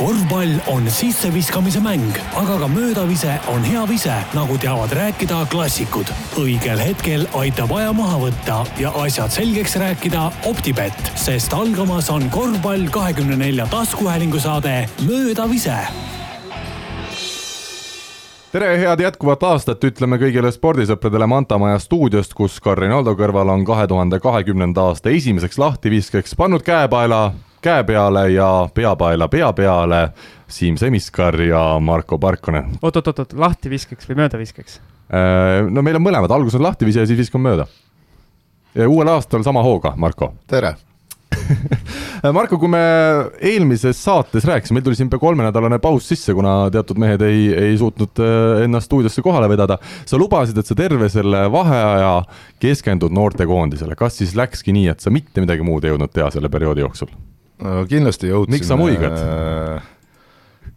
korvpall on sisseviskamise mäng, aga ka möödavise on hea vise, nagu teavad rääkida klassikud. õigel hetkel aitab aja maha võtta ja asjad selgeks rääkida Optibett, sest algamas on korvpall kahekümne nelja taskuhäälingu saade Möödavise tere, head jätkuvat aastat ütleme kõigile spordisõpradele Manta Maja stuudiost, kus Karin Aldo kõrval on kahe tuhande kahekümnenda aasta esimeseks lahtiviskeks pannud käepaela käe peale ja peapaela pea peale Siim Semiskar ja Marko Parkonen. oot-oot-oot, lahtiviskeks või möödaviskeks? Äh, no meil on mõlemad, alguses on lahtivise ja siis viskame mööda. ja uuel aastal sama hooga, Marko. tere Marko, kui me eelmises saates rääkisime, meil tuli siin pea kolmenädalane paus sisse, kuna teatud mehed ei, ei suutnud äh, ennast stuudiosse kohale vedada. sa lubasid, et sa terve selle vaheaja keskendud noortekoondisele, kas siis läkski nii, et sa mitte midagi muud ei jõudnud teha selle perioodi jooksul? No kindlasti jõudsin. miks sa muigad äh,?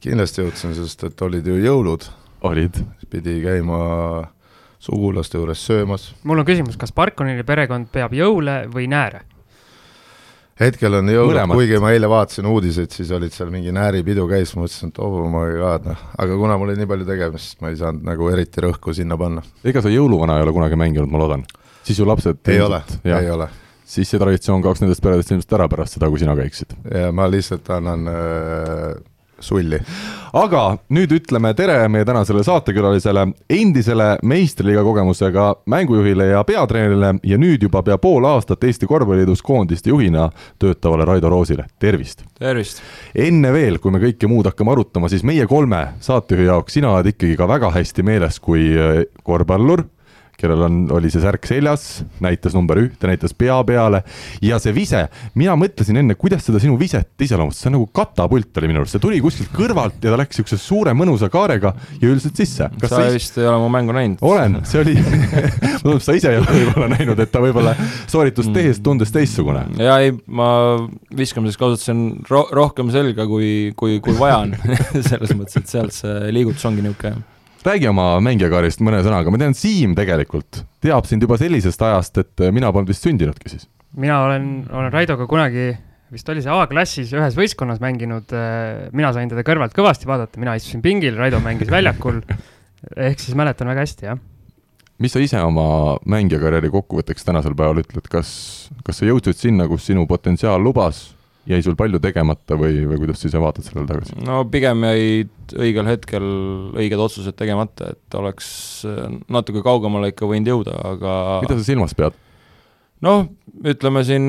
kindlasti jõudsin, sest et olid ju jõulud. olid. pidi käima sugulaste juures söömas. mul on küsimus, kas Parkonini perekond peab jõule või nääre? hetkel on jõulud, kuigi ma eile vaatasin uudiseid, siis olid seal mingi nääripidu käis, mõtlesin, et oh my god, noh, aga kuna mul oli nii palju tegemist, ma ei saanud nagu eriti rõhku sinna panna. ega sa jõuluvana ei ole kunagi mänginud, ma loodan? siis ju lapsed ei ole, ei ole siis see traditsioon kaoks nendest peredest ilmselt ära pärast seda, kui sina käiksid. ja ma lihtsalt annan äh, sulli. aga nüüd ütleme tere meie tänasele saatekülalisele, endisele meistriliiga kogemusega mängujuhile ja peatreenerile ja nüüd juba pea pool aastat Eesti Korvpalliliidus koondiste juhina töötavale Raido Roosile, tervist! tervist! enne veel, kui me kõike muud hakkame arutama, siis meie kolme saatejuhi jaoks sina oled ikkagi ka väga hästi meeles kui äh, korvpallur kellel on, oli see särk seljas, näitas number ühte, näitas pea peale ja see vise, mina mõtlesin enne, kuidas seda sinu viset iseloomustada, see on nagu katapult oli minu arust, see tuli kuskilt kõrvalt ja ta läks niisuguse suure mõnusa kaarega ja üldiselt sisse. sa sa vist ei ole mu mängu näinud. olen, see oli sa ise ei ole võib-olla näinud, et ta võib-olla sooritust mm. tehes tundus teistsugune. ja ei, ma viskamiseks kasutasin ro rohkem selga, kui, kui, kui vaja on selles mõttes, et sealt see liigutus ongi niisugune räägi oma mängijakaarist mõne sõnaga, ma tean, Siim tegelikult teab sind juba sellisest ajast, et mina polnud vist sündinudki siis. mina olen, olen Raidoga kunagi, vist oli see A-klassis ühes võistkonnas mänginud, mina sain teda kõrvalt kõvasti vaadata, mina istusin pingil, Raido mängis väljakul, ehk siis mäletan väga hästi, jah. mis sa ise oma mängijakarjääri kokkuvõtteks tänasel päeval ütled, kas, kas sa jõudsid sinna, kus sinu potentsiaal lubas jäi sul palju tegemata või, või kuidas sa ise vaatad sellele tagasi? no pigem jäid õigel hetkel õiged otsused tegemata, et oleks natuke kaugemale ikka võinud jõuda, aga mida sa silmas pead? noh, ütleme siin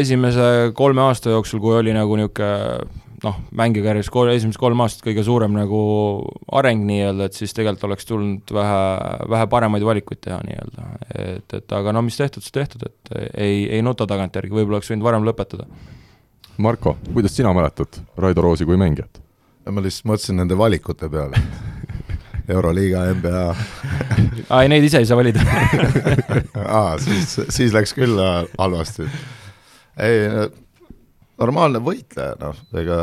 esimese kolme aasta jooksul, kui oli nagu niisugune noh, mängikarjääris kolm, esimesed kolm aastat kõige suurem nagu areng nii-öelda, et siis tegelikult oleks tulnud vähe, vähe paremaid valikuid teha nii-öelda. et, et aga no mis tehtud, see tehtud, et ei, ei nuta tagantjärgi, võib-olla oleks võinud varem lõpetada Marko, kuidas sina mäletad Raido Roosi kui mängijat? ma lihtsalt mõtlesin nende valikute peale Euroliiga, NBA aa, ei neid ise ei saa valida aa, siis, siis läks küll halvasti. ei, normaalne võitleja, noh, ega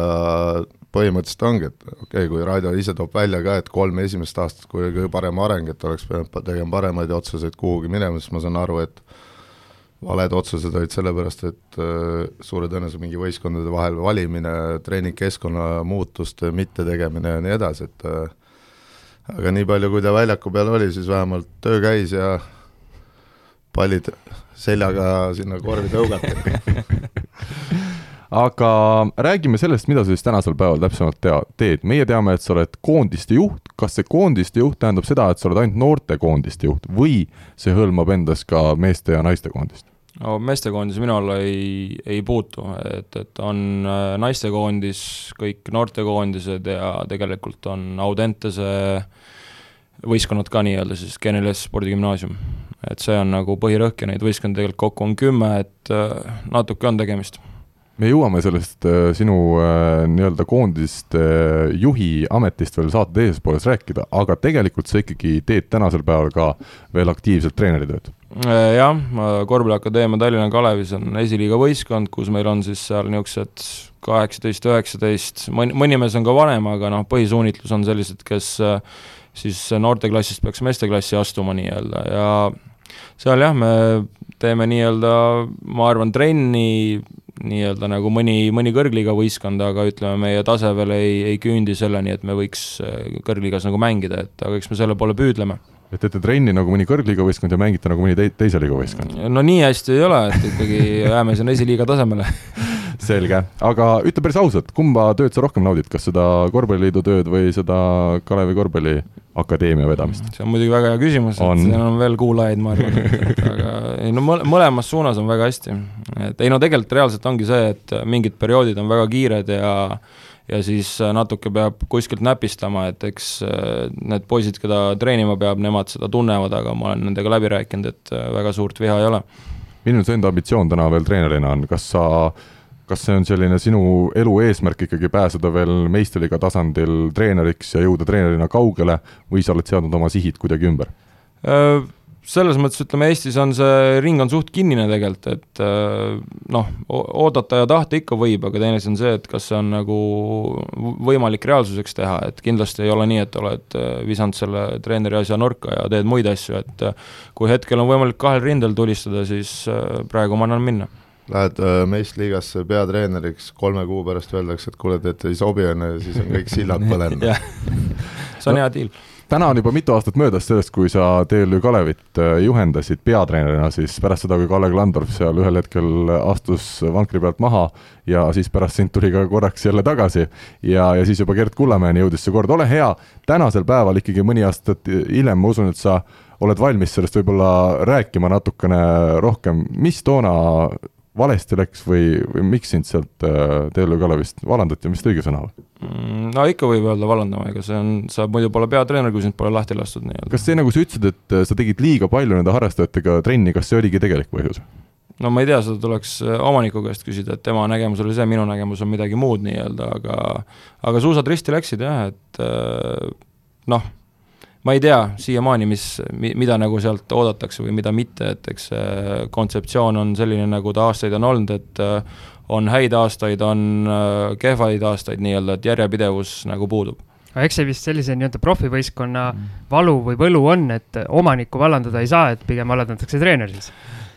põhimõtteliselt ongi, et okei okay,, kui Raido ise toob välja ka, et kolm esimest aastat, kui kõige parem areng, et oleks pidanud tegema paremaid otsuseid kuhugi minema, siis ma saan aru, et valed otsused olid sellepärast, et äh, suure tõenäosusega mingi võistkondade vahel valimine, treeningkeskkonna muutuste mittetegemine ja nii edasi, et äh, aga nii palju, kui ta väljaku peal oli, siis vähemalt töö käis ja pallid seljaga sinna korvi tõugati aga räägime sellest, mida sa siis tänasel päeval täpsemalt tea, teed, meie teame, et sa oled koondiste juht, kas see koondiste juht tähendab seda, et sa oled ainult noortekoondiste juht või see hõlmab endas ka meeste ja naiste-koondist? no meestekoondis mina olla ei, ei puutu, et, et on äh, naistekoondis, kõik noortekoondised ja tegelikult on Audentese võistkonnad ka nii-öelda siis Geneles spordigümnaasium. et see on nagu põhirõhk ja neid võistkondi tegelikult kokku on kümme, et äh, natuke on tegemist me jõuame sellest äh, sinu äh, nii-öelda koondiste äh, juhi ametist veel saate teises pooles rääkida, aga tegelikult sa ikkagi teed tänasel päeval ka veel aktiivselt treeneritööd. jah, Korvpalliakadeemia Tallinna Kalevis on esiliiga võistkond, kus meil on siis seal niisugused kaheksateist, üheksateist, mõni, mõni mees on ka vanem, aga noh, põhisuunitlus on sellised, kes siis noorteklassist peaks meesteklassi astuma nii-öelda ja seal jah, me teeme nii-öelda, ma arvan, trenni nii-öelda nagu mõni, mõni kõrgliiga võistkond, aga ütleme, meie tase veel ei, ei küündi selleni, et me võiks kõrgliigas nagu mängida, et aga eks me selle poole püüdleme et teete trenni nagu mõni kõrgliiga võistkond ja mängite nagu mõni te teise liiga võistkond? no nii hästi ei ole, et ikkagi jääme sinna esiliiga tasemele selge, aga ütle päris ausalt, kumba tööd sa rohkem naudid, kas seda korvpalliliidu tööd või seda Kalevi korvpalliakadeemia vedamist? see on muidugi väga hea küsimus, et siin on veel kuulajaid, ma arvan, aga ei no mõlemas suunas on väga hästi. et ei no tegelikult reaalselt ongi see, et mingid perioodid on väga kiired ja ja siis äh, natuke peab kuskilt näpistama, et eks äh, need poisid, keda treenima peab, nemad seda tunnevad, aga ma olen nendega läbi rääkinud, et äh, väga suurt viha ei ole. milline su enda ambitsioon täna veel treenerina on, kas sa kas see on selline sinu elu eesmärk ikkagi pääseda veel meistriliiga tasandil treeneriks ja jõuda treenerina kaugele või sa oled seadnud oma sihid kuidagi ümber? selles mõttes ütleme, Eestis on see ring on suht kinnine tegelikult, et noh, oodata ja tahta ikka võib, aga teine asi on see, et kas see on nagu võimalik reaalsuseks teha, et kindlasti ei ole nii, et oled visanud selle treeneri asja nurka ja teed muid asju, et kui hetkel on võimalik kahel rindel tulistada, siis praegu ma annan minna Lähed meistriliigasse peatreeneriks, kolme kuu pärast öeldakse, et kuule, et ei sobi, on ju, ja siis on kõik sillad põlenud see on hea diil täna on juba mitu aastat möödas sellest, kui sa TLÜ Kalevit äh, juhendasid peatreenerina, siis pärast seda, kui Kalle Klandorf seal ühel hetkel astus vankri pealt maha ja siis pärast sind tuli ka korraks jälle tagasi ja, ja siis juba Gerd Kullamäeni jõudis see kord, ole hea, tänasel päeval ikkagi mõni aasta hiljem, ma usun, et sa oled valmis sellest võib-olla rääkima natukene rohkem, mis toona valesti läks või, või miks sind sealt äh, TLÜ Kalevist vallandati, vist õige sõna või? Mm, no ikka võib öelda vallandama, ega see on, sa muidu pole peatreener, kui sind pole lahti lastud nii-öelda. kas see, nagu sa ütlesid, et äh, sa tegid liiga palju nende harrastajatega trenni, kas see oligi tegelik põhjus? no ma ei tea, seda tuleks äh, omaniku käest küsida, et tema nägemus oli see, minu nägemus on midagi muud nii-öelda, aga aga suusad risti läksid jah, et noh ma ei tea siiamaani, mis, mida nagu sealt oodatakse või mida mitte, et eks see kontseptsioon on selline, nagu ta aastaid on olnud, et äh, on häid aastaid, on äh, kehvaid aastaid nii-öelda, et järjepidevus nagu puudub aga eks see vist sellise nii-öelda profivõistkonna valu või võlu on, et omanikku vallandada ei saa, et pigem vallandatakse treener siis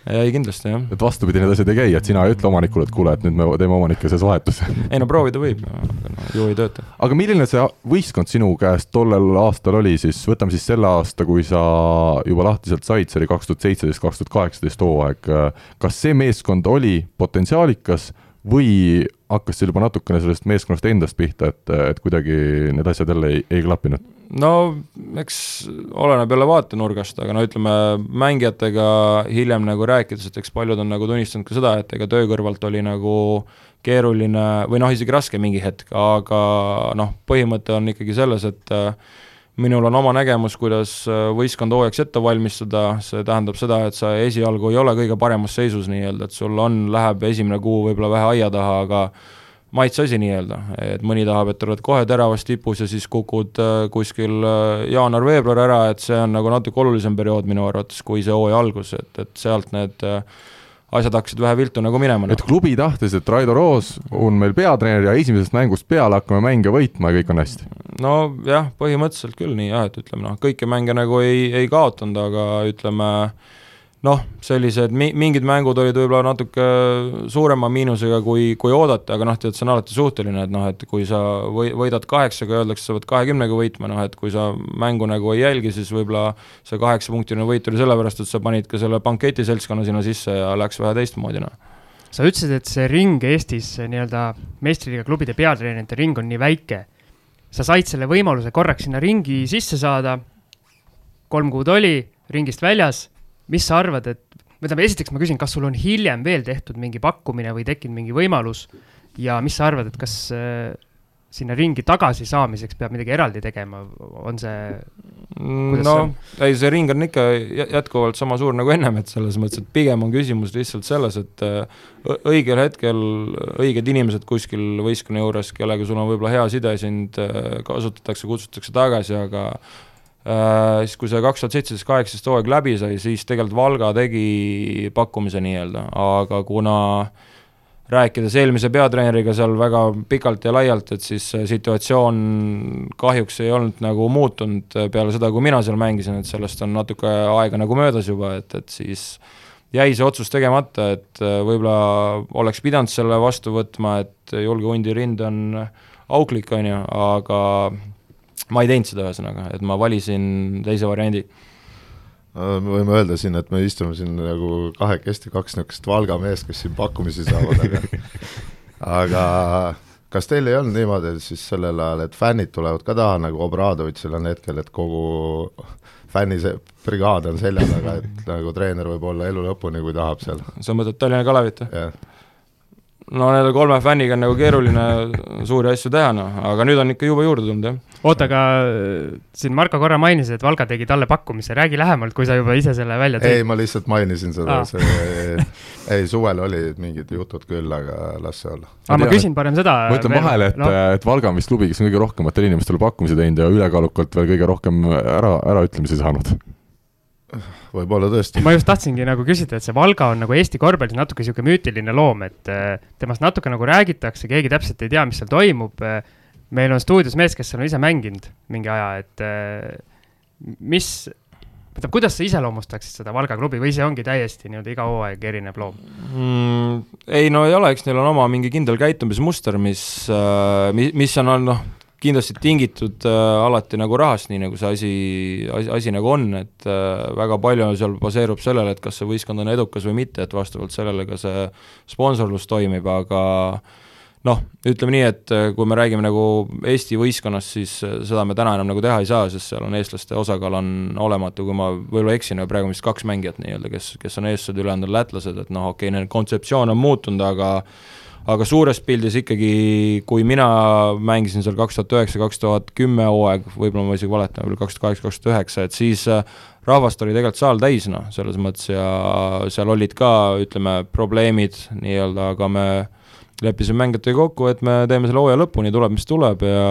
ei, kindlasti jah. et vastupidi, need asjad ei käi, et sina ei ütle omanikule, et kuule, et nüüd me teeme omanike sees vahetuse. ei no proovida võib, no ju ei tööta. aga milline see võistkond sinu käest tollel aastal oli siis, võtame siis selle aasta, kui sa juba lahtiselt said, see oli kaks tuhat seitseteist, kaks tuhat kaheksateist hooaeg. kas see meeskond oli potentsiaalikas või hakkas seal juba natukene sellest meeskonnast endast pihta, et, et kuidagi need asjad jälle ei, ei klappinud? no eks oleneb jälle vaatenurgast, aga no ütleme, mängijatega hiljem nagu rääkides, et eks paljud on nagu tunnistanud ka seda, et ega töö kõrvalt oli nagu keeruline või noh, isegi raske mingi hetk, aga noh, põhimõte on ikkagi selles, et äh, minul on oma nägemus, kuidas äh, võistkond hooajaks ette valmistada, see tähendab seda, et sa esialgu ei ole kõige paremas seisus nii-öelda, et sul on, läheb esimene kuu võib-olla vähe aia taha, aga maitse asi nii-öelda, et mõni tahab, et oled kohe teravas tipus ja siis kukud äh, kuskil jaanuar-veebruar ära, et see on nagu natuke olulisem periood minu arvates, kui see hooaja algus, et, et sealt need äh, asjad hakkasid vähe viltu nagu minema. et klubi tahtis, et Raido Roos on meil peatreener ja esimesest mängust peale hakkame mänge võitma ja kõik on hästi? nojah, põhimõtteliselt küll nii jah, et ütleme noh, kõiki mänge nagu ei, ei kaotanud, aga ütleme äh, noh, sellised mi-, mingid mängud olid võib-olla natuke suurema miinusega, kui, kui oodati, aga noh, tead, see on alati suhteline, et noh, et kui sa või-, võidad kaheksaga, öeldakse, sa pead kahekümnega võitma, noh et kui sa mängu nagu ei jälgi, siis võib-olla see kaheksapunktiline võit oli sellepärast, et sa panid ka selle banketiseltskonna sinna sisse ja läks vähe teistmoodi, noh. Sa ütlesid, et see ring Eestis, nii-öelda meistriliiga klubide peatreenerite ring on nii väike. sa said selle võimaluse korraks sinna ringi sisse saada, kolm kuud oli, ringist väljas mis sa arvad, et, tähendab, esiteks ma küsin, kas sul on hiljem veel tehtud mingi pakkumine või tekkinud mingi võimalus? Ja mis sa arvad, et kas äh, sinna ringi tagasi saamiseks peab midagi eraldi tegema, on see no ei, see ring on ikka jätkuvalt sama suur nagu ennem, et selles mõttes, et pigem on küsimus lihtsalt selles, et äh, õigel hetkel õiged inimesed kuskil võistkonna juures, kellega sul on võib-olla hea side, sind äh, kasutatakse, kutsutakse tagasi, aga siis kui see kaks tuhat seitseteist, kaheksateist hooaeg läbi sai, siis tegelikult Valga tegi pakkumise nii-öelda, aga kuna rääkides eelmise peatreeneriga seal väga pikalt ja laialt, et siis situatsioon kahjuks ei olnud nagu muutunud peale seda, kui mina seal mängisin, et sellest on natuke aega nagu möödas juba, et, et siis jäi see otsus tegemata, et äh, võib-olla oleks pidanud selle vastu võtma, et julge hundi rind on auklik, on ju, aga ma ei teinud seda ühesõnaga, et ma valisin teise variandi me võime öelda siin, et me istume siin nagu kahekesti, kaks niisugust Valga meest, kes siin pakkumisi saavad, aga aga kas teil ei olnud niimoodi siis sellel ajal, et fännid tulevad ka taha, nagu Obradovitšil on hetkel, et kogu fänni see brigaad on selja taga, et nagu treener võib olla elu lõpuni, kui tahab seal. sa mõtled Tallinna Kalevit jah no nende kolme fänniga on nagu keeruline suuri asju teha, noh, aga nüüd on ikka jube juurde tulnud, jah. Oota, aga äh, siin Marko korra mainis, et Valga tegi talle pakkumise, räägi lähemalt, kui sa juba ise selle välja tõid. ei, ma lihtsalt mainisin seda, see, ei suvel olid mingid jutud küll, aga las see olla. aga ma küsin parem seda. ma ütlen vahele, et no., et Valga on vist klubi, kes on kõige rohkematele inimestele pakkumisi teinud ja ülekaalukalt veel kõige rohkem ära, äraütlemisi saanud võib-olla tõesti. ma just tahtsingi nagu küsida, et see Valga on nagu Eesti korvpallis natuke niisugune müütiline loom, et äh, temast natuke nagu räägitakse, keegi täpselt ei tea, mis seal toimub. Meil on stuudios mees, kes on ise mänginud mingi aja, et äh, mis, tähendab, kuidas sa iseloomustaksid seda Valga klubi või see ongi täiesti nii-öelda iga hooaeg erinev loom mm,? ei no ei ole, eks neil on oma mingi kindel käitumismuster, mis, äh, mis on, on noh, kindlasti tingitud äh, alati nagu rahast, nii nagu see asi, asi, asi nagu on, et äh, väga palju seal baseerub sellele, et kas see võistkond on edukas või mitte, et vastavalt sellele ka see sponsorlus toimib, aga noh, ütleme nii, et äh, kui me räägime nagu Eesti võistkonnast, siis äh, seda me täna enam nagu teha ei saa, sest seal on eestlaste osakaal on olematu, kui ma võib-olla eksin, praegu on vist kaks mängijat nii-öelda, kes, kes on eestlased, ülejäänud on lätlased, et noh, okei okay,, nende kontseptsioon on muutunud, aga aga suures pildis ikkagi, kui mina mängisin seal kaks tuhat üheksa, kaks tuhat kümme hooaeg, võib-olla ma isegi valetan, võib-olla kaks tuhat kaheksa, kaks tuhat üheksa, et siis äh, rahvast oli tegelikult saal täis, noh, selles mõttes ja seal olid ka, ütleme, probleemid nii-öelda, aga me leppisime mängijatega kokku, et me teeme selle hooaja lõpuni, tuleb, mis tuleb ja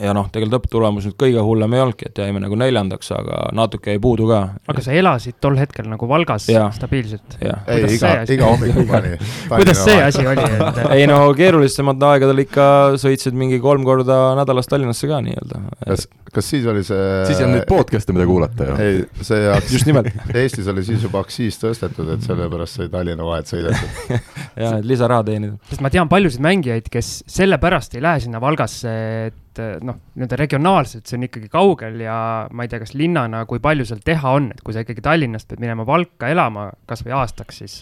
ja noh, tegelikult lõpptulemus nüüd kõige hullem ei olnudki, et jäime nagu neljandaks, aga natuke jäi puudu ka. aga sa elasid tol hetkel nagu Valgas ja. stabiilselt? ei, iga, iga hommiku pani. kuidas see asi oli et...? ei no keerulisematel aegadel ikka sõitsid mingi kolm korda nädalas Tallinnasse ka nii-öelda. kas, kas siis oli see siis ei olnud neid podcast'e, mida kuulata ju. ei, see just nimelt Eestis oli siis juba aktsiis tõstetud, et sellepärast sai Tallinna vahet sõidetud jaa, et lisaraha teenida. sest ma tean paljusid mängijaid, kes sellepärast ei lähe sinna Valgasse, et et noh, nii-öelda regionaalselt see on ikkagi kaugel ja ma ei tea, kas linnana, kui palju seal teha on, et kui sa ikkagi Tallinnast pead minema Valka elama kas või aastaks, siis,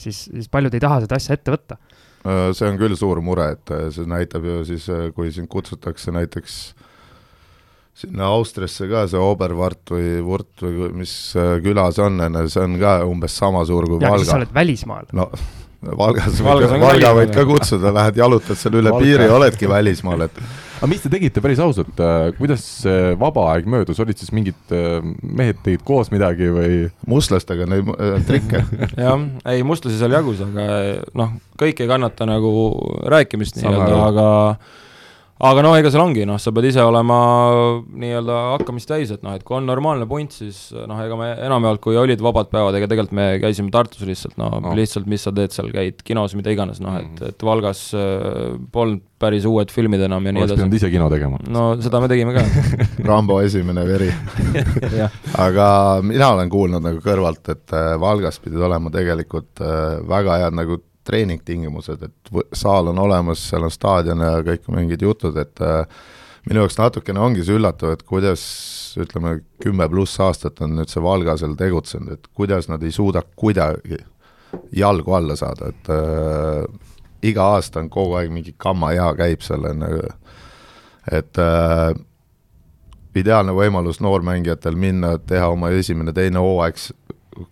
siis, siis paljud ei taha seda asja ette võtta. see on küll suur mure, et see näitab ju siis, kui sind kutsutakse näiteks sinna Austriasse ka see Oberwart või Wurt või mis küla see on, on ju, see on ka umbes sama suur kui ja, Valga. sa oled välismaal. no Valgas, Valgas Valga võid ka kutsuda, lähed jalutad seal üle Valga. piiri, oledki välismaal, et aga mis te tegite päris ausalt, äh, kuidas vaba aeg möödus, olid siis mingid äh, mehed tegid koos midagi või? mustlastega neid äh, trikke jah, ei mustlasi seal jagus, aga noh, kõik ei kannata nagu rääkimist nii-öelda, aga aga no ega seal ongi, noh, sa pead ise olema nii-öelda hakkamist täis, et noh, et kui on normaalne punt, siis noh, ega me enamjaolt, kui olid vabad päevad, ega tegelikult me käisime Tartus lihtsalt, no, no. lihtsalt, mis sa teed seal, käid kinos, mida iganes, noh, et, mm. et Valgas äh, polnud päris uued filmid enam ja nii edasi. oleks pidanud ise kino tegema. no seda me tegime ka Rambo esimene veri aga mina olen kuulnud nagu kõrvalt, et äh, Valgas pidid olema tegelikult äh, väga head nagu treeningtingimused, et saal on olemas, seal on staadion ja kõik mingid jutud, et äh, minu jaoks natukene ongi see üllatav, et kuidas ütleme, kümme pluss aastat on nüüd see Valga seal tegutsenud, et kuidas nad ei suuda kuidagi jalgu alla saada, et äh, iga aasta on kogu aeg mingi kamma hea käib seal, on ju, et äh, ideaalne võimalus noormängijatel minna, teha oma esimene-teine hooaeg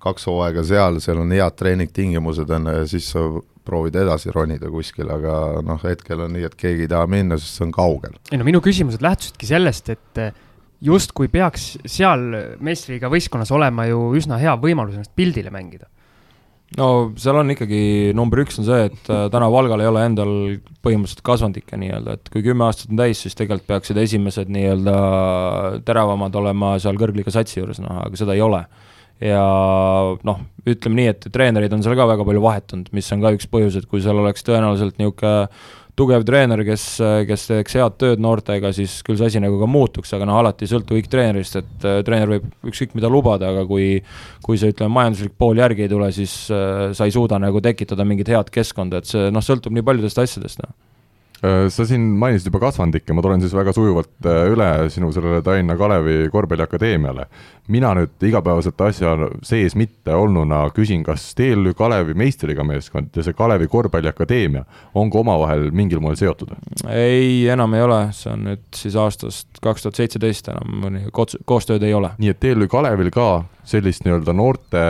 kaks hooaega seal, seal on head treeningtingimused, on ju, ja siis sa proovid edasi ronida kuskil, aga noh, hetkel on nii, et keegi ei taha minna, sest see on kaugel. ei no minu küsimused lähtusidki sellest, et eh, justkui peaks seal meistriga võistkonnas olema ju üsna hea võimalus ennast pildile mängida no seal on ikkagi, number üks on see, et äh, täna Valgal ei ole endal põhimõtteliselt kasvandikke nii-öelda, et kui kümme aastat on täis, siis tegelikult peaksid esimesed nii-öelda teravamad olema seal kõrgliiga satsi juures, noh, aga seda ei ole ja noh, ütleme nii, et treenerid on seal ka väga palju vahetunud, mis on ka üks põhjus, et kui seal oleks tõenäoliselt niisugune tugev treener, kes, kes teeks head tööd noortega, siis küll see asi nagu ka muutuks, aga noh, alati ei sõltu kõik treenerist, et äh, treener võib ükskõik mida lubada, aga kui kui see, ütleme, majanduslik pool järgi ei tule, siis äh, sa ei suuda nagu tekitada mingit head keskkonda, et see noh, sõltub nii paljudest asjadest, noh sa siin mainisid juba kasvandikke, ma tulen siis väga sujuvalt äh, üle sinu sellele Tallinna Kalevi korvpalliakadeemiale. mina nüüd igapäevaselt asja sees mitte olnuna küsin, kas TLÜ Kalevi meistriga meeskond ja see Kalevi korvpalliakadeemia on ka omavahel mingil moel seotud? ei, enam ei ole, see on nüüd siis aastast kaks tuhat seitseteist enam koostööd ei ole. nii et TLÜ Kalevil ka sellist nii-öelda noorte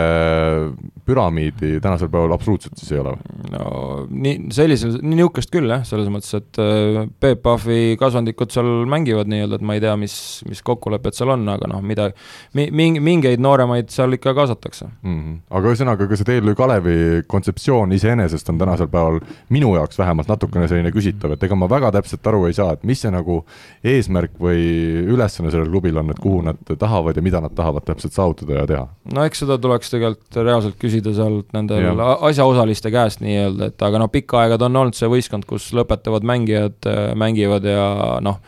püramiidi tänasel päeval absoluutselt siis ei ole või? no nii, sellisel, niisugust küll jah, selles mõttes, et äh, Peep Pahvi kasvandikud seal mängivad nii-öelda, et ma ei tea, mis, mis kokkulepped seal on, aga noh, mida mi,, mingi, mingeid nooremaid seal ikka kaasatakse mm. -hmm. aga ühesõnaga, ka see TLÜ Kalevi kontseptsioon iseenesest on tänasel päeval minu jaoks vähemalt natukene selline küsitav, et ega ma väga täpselt aru ei saa, et mis see nagu eesmärk või ülesanne sellel klubil on, et kuhu nad tahavad ja mida nad tahavad täpselt saavutada ja teha? no eks seda tuleks tegelikult reaalselt küsida sealt nendel asjaosaliste käest nii-öelda, et aga noh, pikka aega ta on olnud see võistkond, kus lõpetavad mängijad äh, mängivad ja noh,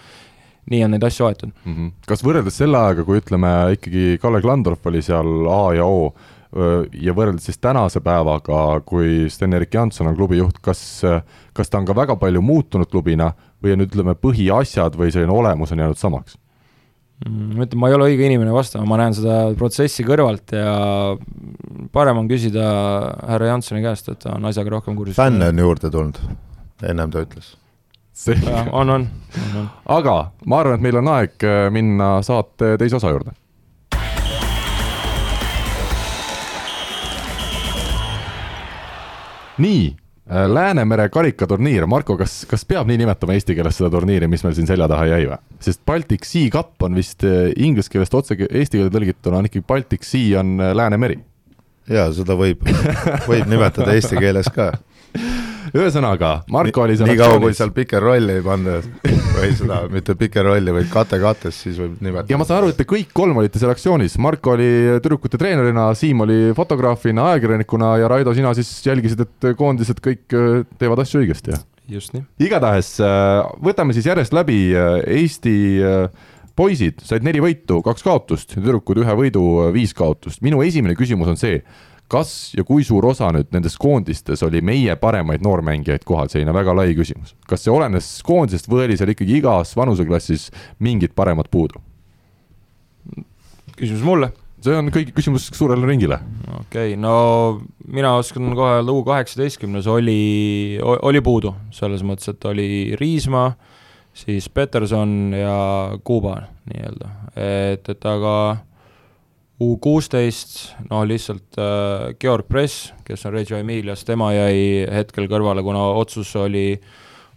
nii on neid asju aetud mm. -hmm. kas võrreldes selle ajaga, kui ütleme ikkagi Kalle Klandorf oli seal A ja O, ja võrreldes siis tänase päevaga, kui Sten-Erik Janson on klubi juht, kas, kas ta on ka väga palju muutunud klubina või on ütleme, põhiasjad või selline olemus on jäänud samaks? Mm, ma ütlen, ma ei ole õige inimene vastama, ma näen seda protsessi kõrvalt ja parem on küsida härra Jansoni käest, et ta on asjaga rohkem kursis. fänne on juurde tulnud, ennem ta ütles. on, on, on, on. aga ma arvan, et meil on aeg äh, minna saate teise osa juurde. nii Äh, Läänemere karikaturniir, Marko, kas, kas peab nii nimetama eesti keeles seda turniiri, mis meil siin selja taha jäi või? sest Baltic Sea Cup on vist äh, inglise keelest otse eesti keelde tõlgituna on ikkagi Baltic Sea on äh, Läänemeri. jaa, seda võib, võib nimetada eesti keeles ka ühesõnaga, Marko oli seal nii kaua, kui seal pikerolli ei panda või seda, mitte pikerolli, vaid kate kates, siis võib nimetada. ja ma saan aru, et te kõik kolm olite seal aktsioonis, Marko oli tüdrukute treenerina, Siim oli fotograafina, ajakirjanikuna ja Raido, sina siis jälgisid, et koondised kõik äh, teevad asju õigesti, jah? just nii. igatahes äh, võtame siis järjest läbi äh, Eesti poisid said neli võitu, kaks kaotust, tüdrukud ühe võidu, viis kaotust. minu esimene küsimus on see kas ja kui suur osa nüüd nendes koondistes oli meie paremaid noormängijaid kohal, selline väga lai küsimus. kas see olenes koondisest või oli seal ikkagi igas vanuseklassis mingit paremat puudu? küsimus mulle? see on kõigi küsimus suurele ringile. okei okay,, no mina oskan kohe öelda, U kaheksateistkümnes oli, oli puudu, selles mõttes, et oli Riismaa, siis Peterson ja Kuuba nii-öelda, et, et aga U kuusteist, noh lihtsalt äh, Georg Press, kes on Reggio Emilias, tema jäi hetkel kõrvale, kuna otsus oli,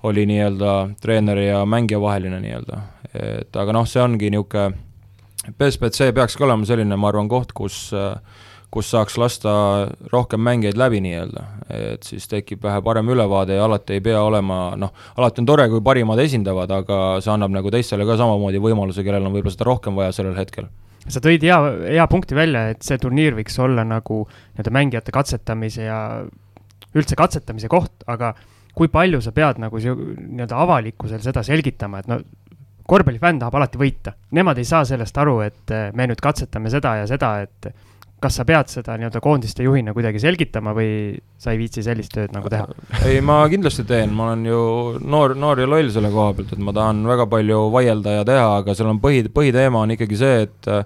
oli nii-öelda treeneri ja mängija vaheline nii-öelda. et aga noh, see ongi niisugune, BSBC peakski olema selline, ma arvan, koht, kus äh, kus saaks lasta rohkem mängijaid läbi nii-öelda, et siis tekib vähe parem ülevaade ja alati ei pea olema noh, alati on tore, kui parimad esindavad, aga see annab nagu teistele ka samamoodi võimaluse, kellel on võib-olla seda rohkem vaja sellel hetkel sa tõid hea, hea punkti välja, et see turniir võiks olla nagu nii-öelda mängijate katsetamise ja üldse katsetamise koht, aga kui palju sa pead nagu nii-öelda avalikkusel seda selgitama, et no korvpallifänn tahab alati võita. Nemad ei saa sellest aru, et me nüüd katsetame seda ja seda, et kas sa pead seda nii-öelda koondiste juhina kuidagi selgitama või sa ei viitsi sellist tööd nagu teha? ei, ma kindlasti teen, ma olen ju noor, noor ja loll selle koha pealt, et ma tahan väga palju vaielda ja teha, aga seal on põhi, põhiteema on ikkagi see, et äh,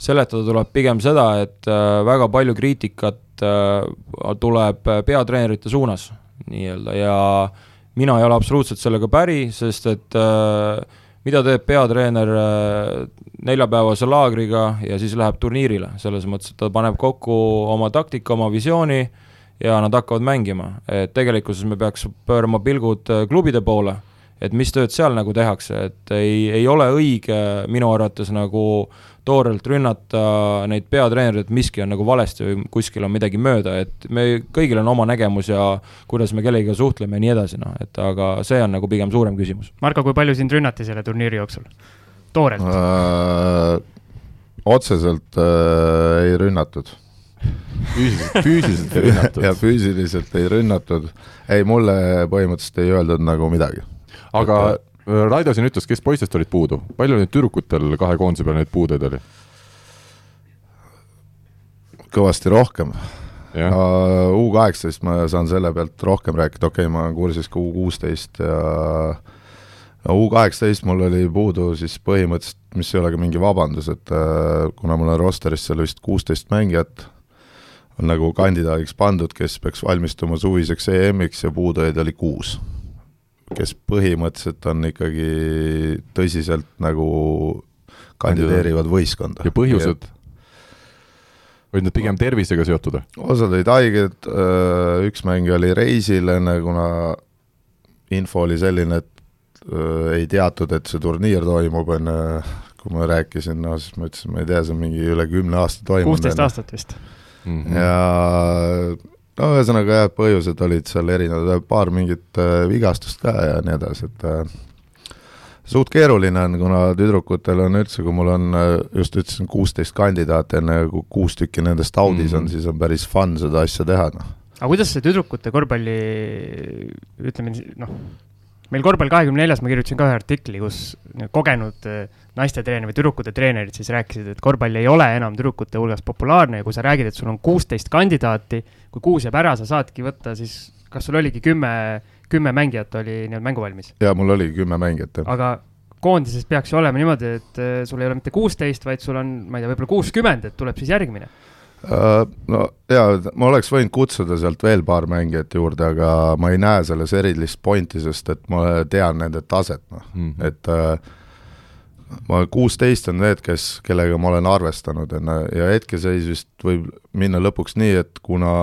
seletada tuleb pigem seda, et äh, väga palju kriitikat äh, tuleb peatreenerite suunas nii-öelda ja mina ei ole absoluutselt sellega päri, sest et äh, mida teeb peatreener äh, neljapäevase laagriga ja siis läheb turniirile, selles mõttes, et ta paneb kokku oma taktika, oma visiooni ja nad hakkavad mängima, et tegelikkuses me peaks pöörama pilgud äh, klubide poole, et mis tööd seal nagu tehakse, et ei, ei ole õige minu arvates nagu toorelt rünnata neid peatreenereid, et miski on nagu valesti või kuskil on midagi mööda, et me, kõigil on oma nägemus ja kuidas me kellegiga suhtleme ja nii edasi, noh, et aga see on nagu pigem suurem küsimus. Marko, kui palju sind rünnati selle turniiri jooksul? toorelt äh,? otseselt äh, ei rünnatud füüsiliselt, füüsiliselt ei rünnatud ja. füüsiliselt ei rünnatud. ei, mulle põhimõtteliselt ei öeldud nagu midagi. aga äh, Raido siin ütles, kes poistest olid puudu, palju nüüd tüdrukutel kahe koondise peal neid puudeid oli? kõvasti rohkem. jah, U kaheksateist ma saan selle pealt rohkem rääkida, okei okay,, ma olen kursis ka U kuusteist ja U kaheksateist mul oli puudu siis põhimõtteliselt, mis ei ole ka mingi vabandus, et äh, kuna mul on roster'is seal vist kuusteist mängijat, on nagu kandidaadiks pandud, kes peaks valmistuma suviseks EM-iks ja puudujaid oli kuus. Kes põhimõtteliselt on ikkagi tõsiselt nagu kandideerivad võistkonda. ja põhjused? olid need pigem tervisega seotud? osad olid haiged, üks mängija oli reisil enne, kuna info oli selline, et öö, ei teatud, et see turniir toimub, enne kui ma rääkisin, no siis ma ütlesin, ma ei tea, see on mingi üle kümne aasta toimunud. kuusteist aastat vist. Mhm. ja no ühesõnaga jah, põhjused olid seal erinevad, paar mingit äh, vigastust ka ja nii edasi, et äh, suht keeruline on, kuna tüdrukutel on üldse, kui mul on äh, just ütlesin, kuusteist kandidaati, enne kui kuus tükki nendest audis mm -hmm. on, siis on päris fun seda asja teha, noh. aga kuidas see tüdrukute korvpalli, ütleme noh, meil korvpall kahekümne neljas ma kirjutasin ka ühe artikli, kus kogenud eh, naistetreener või tüdrukute treenerid siis rääkisid, et korvpall ei ole enam tüdrukute hulgas populaarne ja kui sa räägid, et sul on kuusteist kandidaati, kui kuus jääb ära, sa saadki võtta siis, kas sul oligi kümme, kümme mängijat oli nii-öelda mänguvalmis, ja mul oli kümme mängijat, jah. aga koondises peaks ju olema niimoodi, et eh, sul ei ole mitte kuusteist, vaid sul on, ma ei tea, võib-olla kuuskümmend, et tuleb siis järgmine. Äh, no jaa, ma oleks võinud kutsuda sealt veel paar mängijat juurde, aga ma ei näe selles erilist pointi, sest et ma tean nende taset, noh. Mhm. et äh, ma kuusteist on need, kes, kellega ma olen arvestanud, ju, ja hetkeseis vist võib minna lõpuks nii, et kuna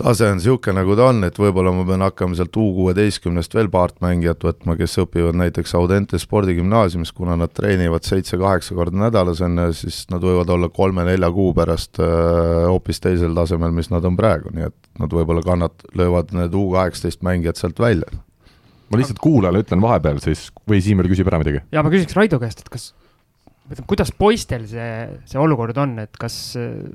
tase on niisugune, nagu ta on, et võib-olla ma pean hakkama sealt U kuueteistkümnest veel paart mängijat võtma, kes õpivad näiteks Audente spordigümnaasiumis, kuna nad treenivad seitse-kaheksa korda nädalas, on ju, siis nad võivad olla kolme-nelja kuu pärast äh, hoopis teisel tasemel, mis nad on praegu, nii et nad võib-olla kannat-, löövad need U kaheksateist mängijad sealt välja ma lihtsalt kuulajale ütlen vahepeal siis, või Siim veel küsib ära midagi? ja ma küsiks Raido käest, et kas, kuidas poistel see, see olukord on, et kas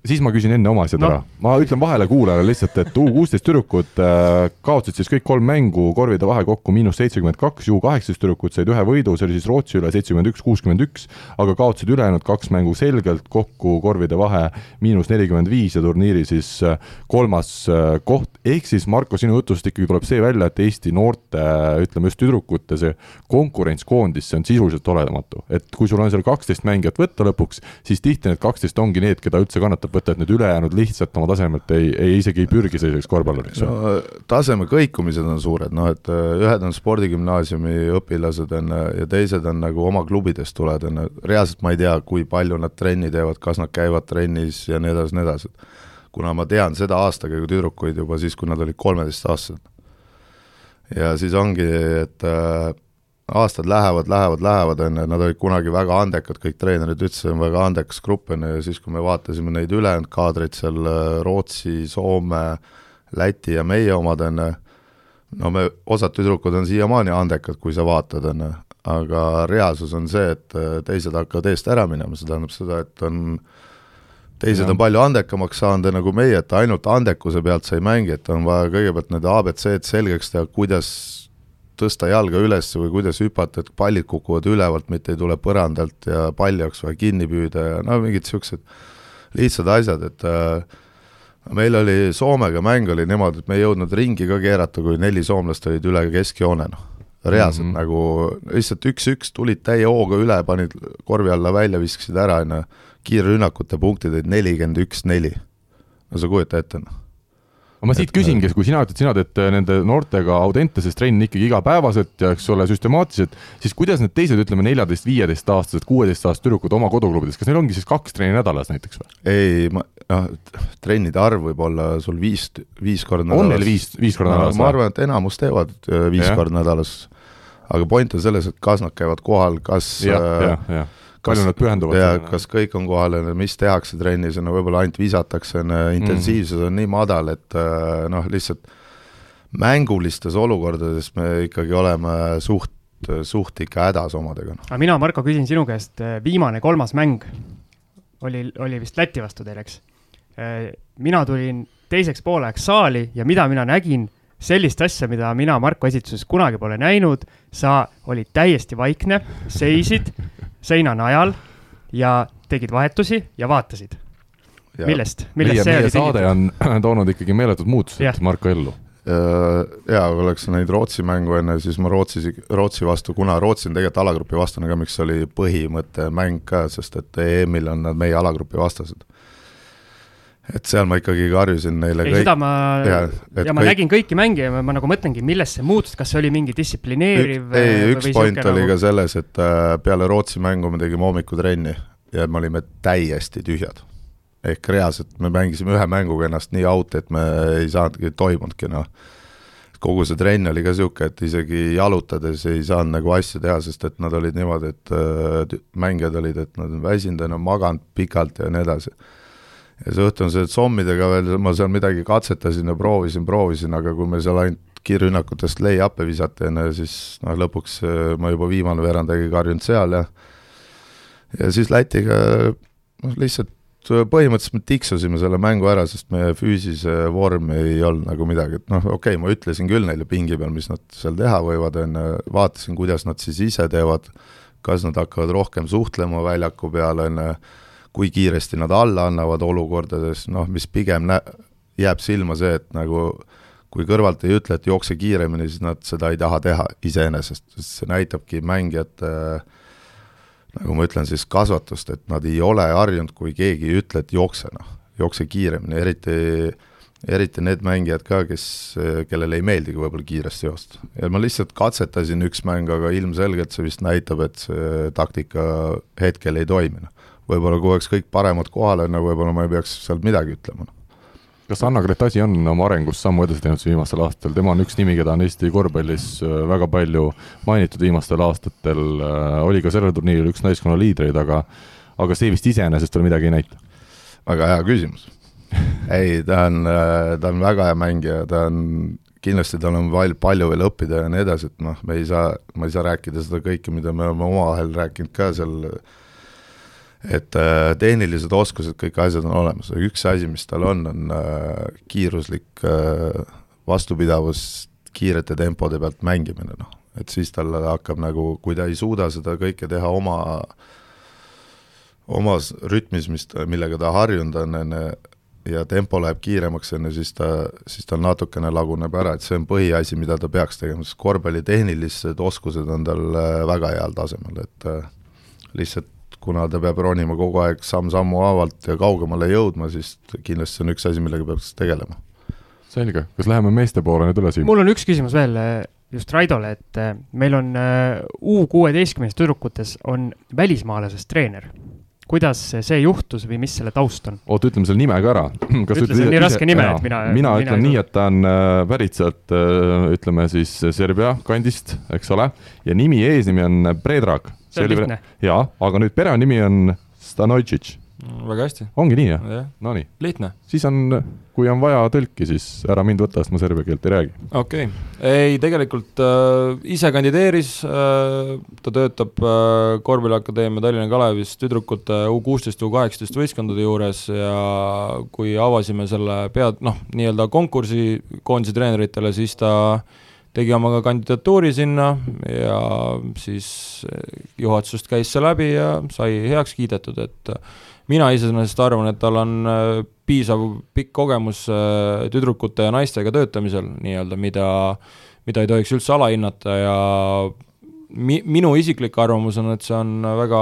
siis ma küsin enne oma asjad No. ära. ma ütlen vahele kuulajale lihtsalt, et U kuusteist tüdrukud äh, kaotasid siis kõik kolm mängu korvide vahe kokku miinus seitsekümmend kaks, U kaheksateist tüdrukud said ühe võidu, see oli siis Rootsi üle seitsekümmend üks, kuuskümmend üks, aga kaotasid ülejäänud kaks mängu selgelt kokku korvide vahe miinus nelikümmend viis ja turniiri siis äh, kolmas äh, koht, ehk siis Marko, sinu jutust ikkagi tuleb see välja, et Eesti noorte, ütleme just tüdrukute see konkurents koondisse on sisuliselt olematu, et kui sul on seal kaksteist mängijat võtta lõpuks, siis tihti need kaksteist ongi need, keda üldse kannatab võtta, et need ülejäänud lihtsalt oma tasemelt ei, ei isegi ei pürgi selliseks korvpalluriks no.. taseme kõikumised on suured, noh et äh, ühed on spordigümnaasiumi õpilased, on ju, ja teised on nagu oma klubidest tulevad, on ju, reaalselt ma ei tea, kui palju nad trenni teevad, kas nad käivad trennis ja nii edasi, nii edasi. kuna ma tean seda aastakäigu tüdrukuid juba siis, kui nad olid kolmeteistaastased. ja siis ongi, et äh, aastad lähevad, lähevad, lähevad, on ju, nad olid kunagi väga andekad, kõik treenerid ütlesid, on väga andekas grupp, on ju, ja siis, kui me vaatasime neid ülejäänud kaadreid seal äh, Rootsi, Soome, Läti ja meie omad on ju, no me, osad tüdrukud on siiamaani andekad, kui sa vaatad, on ju, aga reaalsus on see, et äh, teised hakkavad eest ära minema, see tähendab seda, et on teised Jah. on palju andekamaks saanud nagu meie, et ainult andekuse pealt sa ei mängi, et on vaja kõigepealt need abc-d selgeks teha, kuidas tõsta jalga üles või kuidas hüpata, et pallid kukuvad ülevalt, mitte ei tule põrandalt ja palli oleks vaja kinni püüda ja no mingid niisugused lihtsad asjad, et äh, meil oli Soomega mäng oli niimoodi, et me ei jõudnud ringi ka keerata, kui neli soomlast olid üle keskjoone, noh. reaalselt mm. -hmm. nagu lihtsalt üks-üks tulid täie hooga üle, panid korvi alla välja, viskasid ära, on ju, kiirrünnakute punktid olid nelikümmend üks, neli. no sa kujuta ette, noh. Ma siit küsingi, kui sina ütled, sina teed äh, nende noortega Audenteses trenni ikkagi igapäevaselt ja eks ole, süstemaatiliselt, siis kuidas need teised, ütleme neljateist, viieteistaastased, kuueteistaastased tüdrukud oma koduklubides, kas neil ongi siis kaks trenni nädalas näiteks või? ei, ma, noh, trennide arv võib olla sul viis, viis korda on neil viis, viis korda no, nädalas ma arvan, et enamus teevad äh, viis Jah. korda nädalas. aga point on selles, et kas nad käivad kohal, kas jah, äh, jah, jah. Palju nad pühenduvad ja sellele? kas kõik on kohal ja mis tehakse trennis ja no võib-olla ainult visatakse, intensiivsus on nii madal, et äh, noh, lihtsalt mängulistes olukordades me ikkagi oleme suht, suht ikka hädas omadega, noh. aga mina, Marko, küsin sinu käest, viimane kolmas mäng, oli, oli vist Läti vastu teil, eks. mina tulin teiseks pooleks saali ja mida mina nägin, sellist asja, mida mina Marko esituses kunagi pole näinud, sa olid täiesti vaikne, seisid seina najal ja tegid vahetusi ja vaatasid. millest, meie, millest see meie oli saade tingitud? on toonud ikkagi meeletud muutused. Marko ellu. jaa, kui oleks näinud Rootsi mängu enne, siis ma Rootsi, Rootsi vastu, kuna Rootsi on tegelikult alagrupi vastane ka, miks oli põhimõte mäng ka, sest et EM-il on nad meie alagrupi vastased. Et seal ma ikkagi karjusin neile ei, seda ma et ja ma kõik- nägin kõiki mänge ja ma, ma nagu mõtlengi, millest see muutus, kas see oli mingi distsiplineeriv Ük, ei, äh, üks point oli ka selles, et äh, peale Rootsi mängu me tegime hommikutrenni ja me olime täiesti tühjad. ehk reaalselt me mängisime ühe mänguga ennast nii out, et me ei saanudki, toimunudki noh. kogu see trenn oli ka niisugune, et isegi jalutades ei saanud nagu asju teha, sest et nad olid niimoodi, et äh, mängijad olid, et nad on väsinud, on maganud pikalt ja nii edasi ja see õhtused sommidega veel, ma seal midagi katsetasin ja proovisin, proovisin, aga kui me seal ainult kiirrünnakutest lay-up'e visati enne, siis noh, lõpuks äh, ma juba viimane veerand aega karjunud seal ja ja siis Lätiga noh, lihtsalt põhimõtteliselt me tiksusime selle mängu ära, sest meie füüsilise vorm ei olnud nagu midagi, et noh, okei okay,, ma ütlesin küll neile pingi peal, mis nad seal teha võivad, on ju, vaatasin, kuidas nad siis ise teevad, kas nad hakkavad rohkem suhtlema väljaku peal, on ju, kui kiiresti nad alla annavad olukordades, noh, mis pigem nä-, jääb silma see, et nagu kui kõrvalt ei ütle, et jookse kiiremini, siis nad seda ei taha teha iseenesest, sest see näitabki mängijate nagu ma ütlen siis kasvatust, et nad ei ole harjunud, kui keegi ei ütle, et jookse noh, jookse kiiremini, eriti eriti need mängijad ka, kes, kellele ei meeldigi võib-olla kiiresti joosta. ja ma lihtsalt katsetasin üks mäng, aga ilmselgelt see vist näitab, et see taktika hetkel ei toimi, noh võib-olla kui oleks kõik paremad kohal, on ju, võib-olla ma ei peaks seal midagi ütlema. noh. kas Anna Gretasi on oma arengus sammu edasi teinud siin viimastel aastatel, tema on üks nimi, keda on Eesti korvpallis äh, väga palju mainitud viimastel aastatel, oli ka sellel turniiril üks naiskonna liidreid, aga aga see vist iseenesest veel midagi ei näita. väga hea küsimus. ei, ta on, ta on väga hea mängija, ta on, kindlasti tal on val-, palju veel õppida ja nii edasi, et noh, me ei saa, ma ei saa rääkida seda kõike, mida me oleme omavahel rääkinud ka seal, et äh, tehnilised oskused, kõik asjad on olemas, üks asi, mis tal on, on äh, kiiruslik äh, vastupidavus kiirete tempode pealt mängimine, noh. et siis tal hakkab nagu, kui ta ei suuda seda kõike teha oma omas rütmis, mis ta, millega ta harjunud on, on ju, ja tempo läheb kiiremaks, on ju, siis ta, siis tal natukene laguneb ära, et see on põhiasi, mida ta peaks tegema, sest korvpalli tehnilised oskused on tal väga heal tasemel, et lihtsalt kuna ta peab ronima kogu aeg samm-sammu haavalt ja kaugemale jõudma, siis kindlasti see on üks asi, millega peaks tegelema. selge, kas läheme meeste poole nüüd üle siin? mul on üks küsimus veel äh, just Raidole, et äh, meil on U kuueteistkümnes tüdrukutes on välismaalasest treener. kuidas see juhtus või mis selle taust on? oota, ütleme selle nime ka ära. Ütle selle nii raske nime, et mina- mina mina ütlen ei nii, et ta on äh, pärit sealt äh, ütleme siis Serbia kandist, eks ole, ja nimi, eesnimi on Predrag. See on lihtne. jaa, aga nüüd perenimi on Stanojtšitš, väga hästi, ongi nii jah? jah, Nonii, lihtne siis on, kui on vaja tõlki, siis ära mind võta, sest ma serbia keelt ei räägi. okei okay., ei tegelikult äh, ise kandideeris äh,, ta töötab äh, Korvpalliakadeemia Tallinna Kalevis tüdrukute U kuusteist, U kaheksateist võistkondade juures ja kui avasime selle pea, noh, nii-öelda konkursi koondise treeneritele, siis ta tegi oma ka kandidatuuri sinna ja siis äh, juhatusest käis see läbi ja sai heaks kiidetud, et äh, mina iseenesest arvan, et tal on äh, piisav pikk kogemus tüdrukute ja naistega töötamisel nii-öelda, mida, mida ei tohiks üldse alahinnata ja mi-, minu isiklik arvamus on, et see on väga,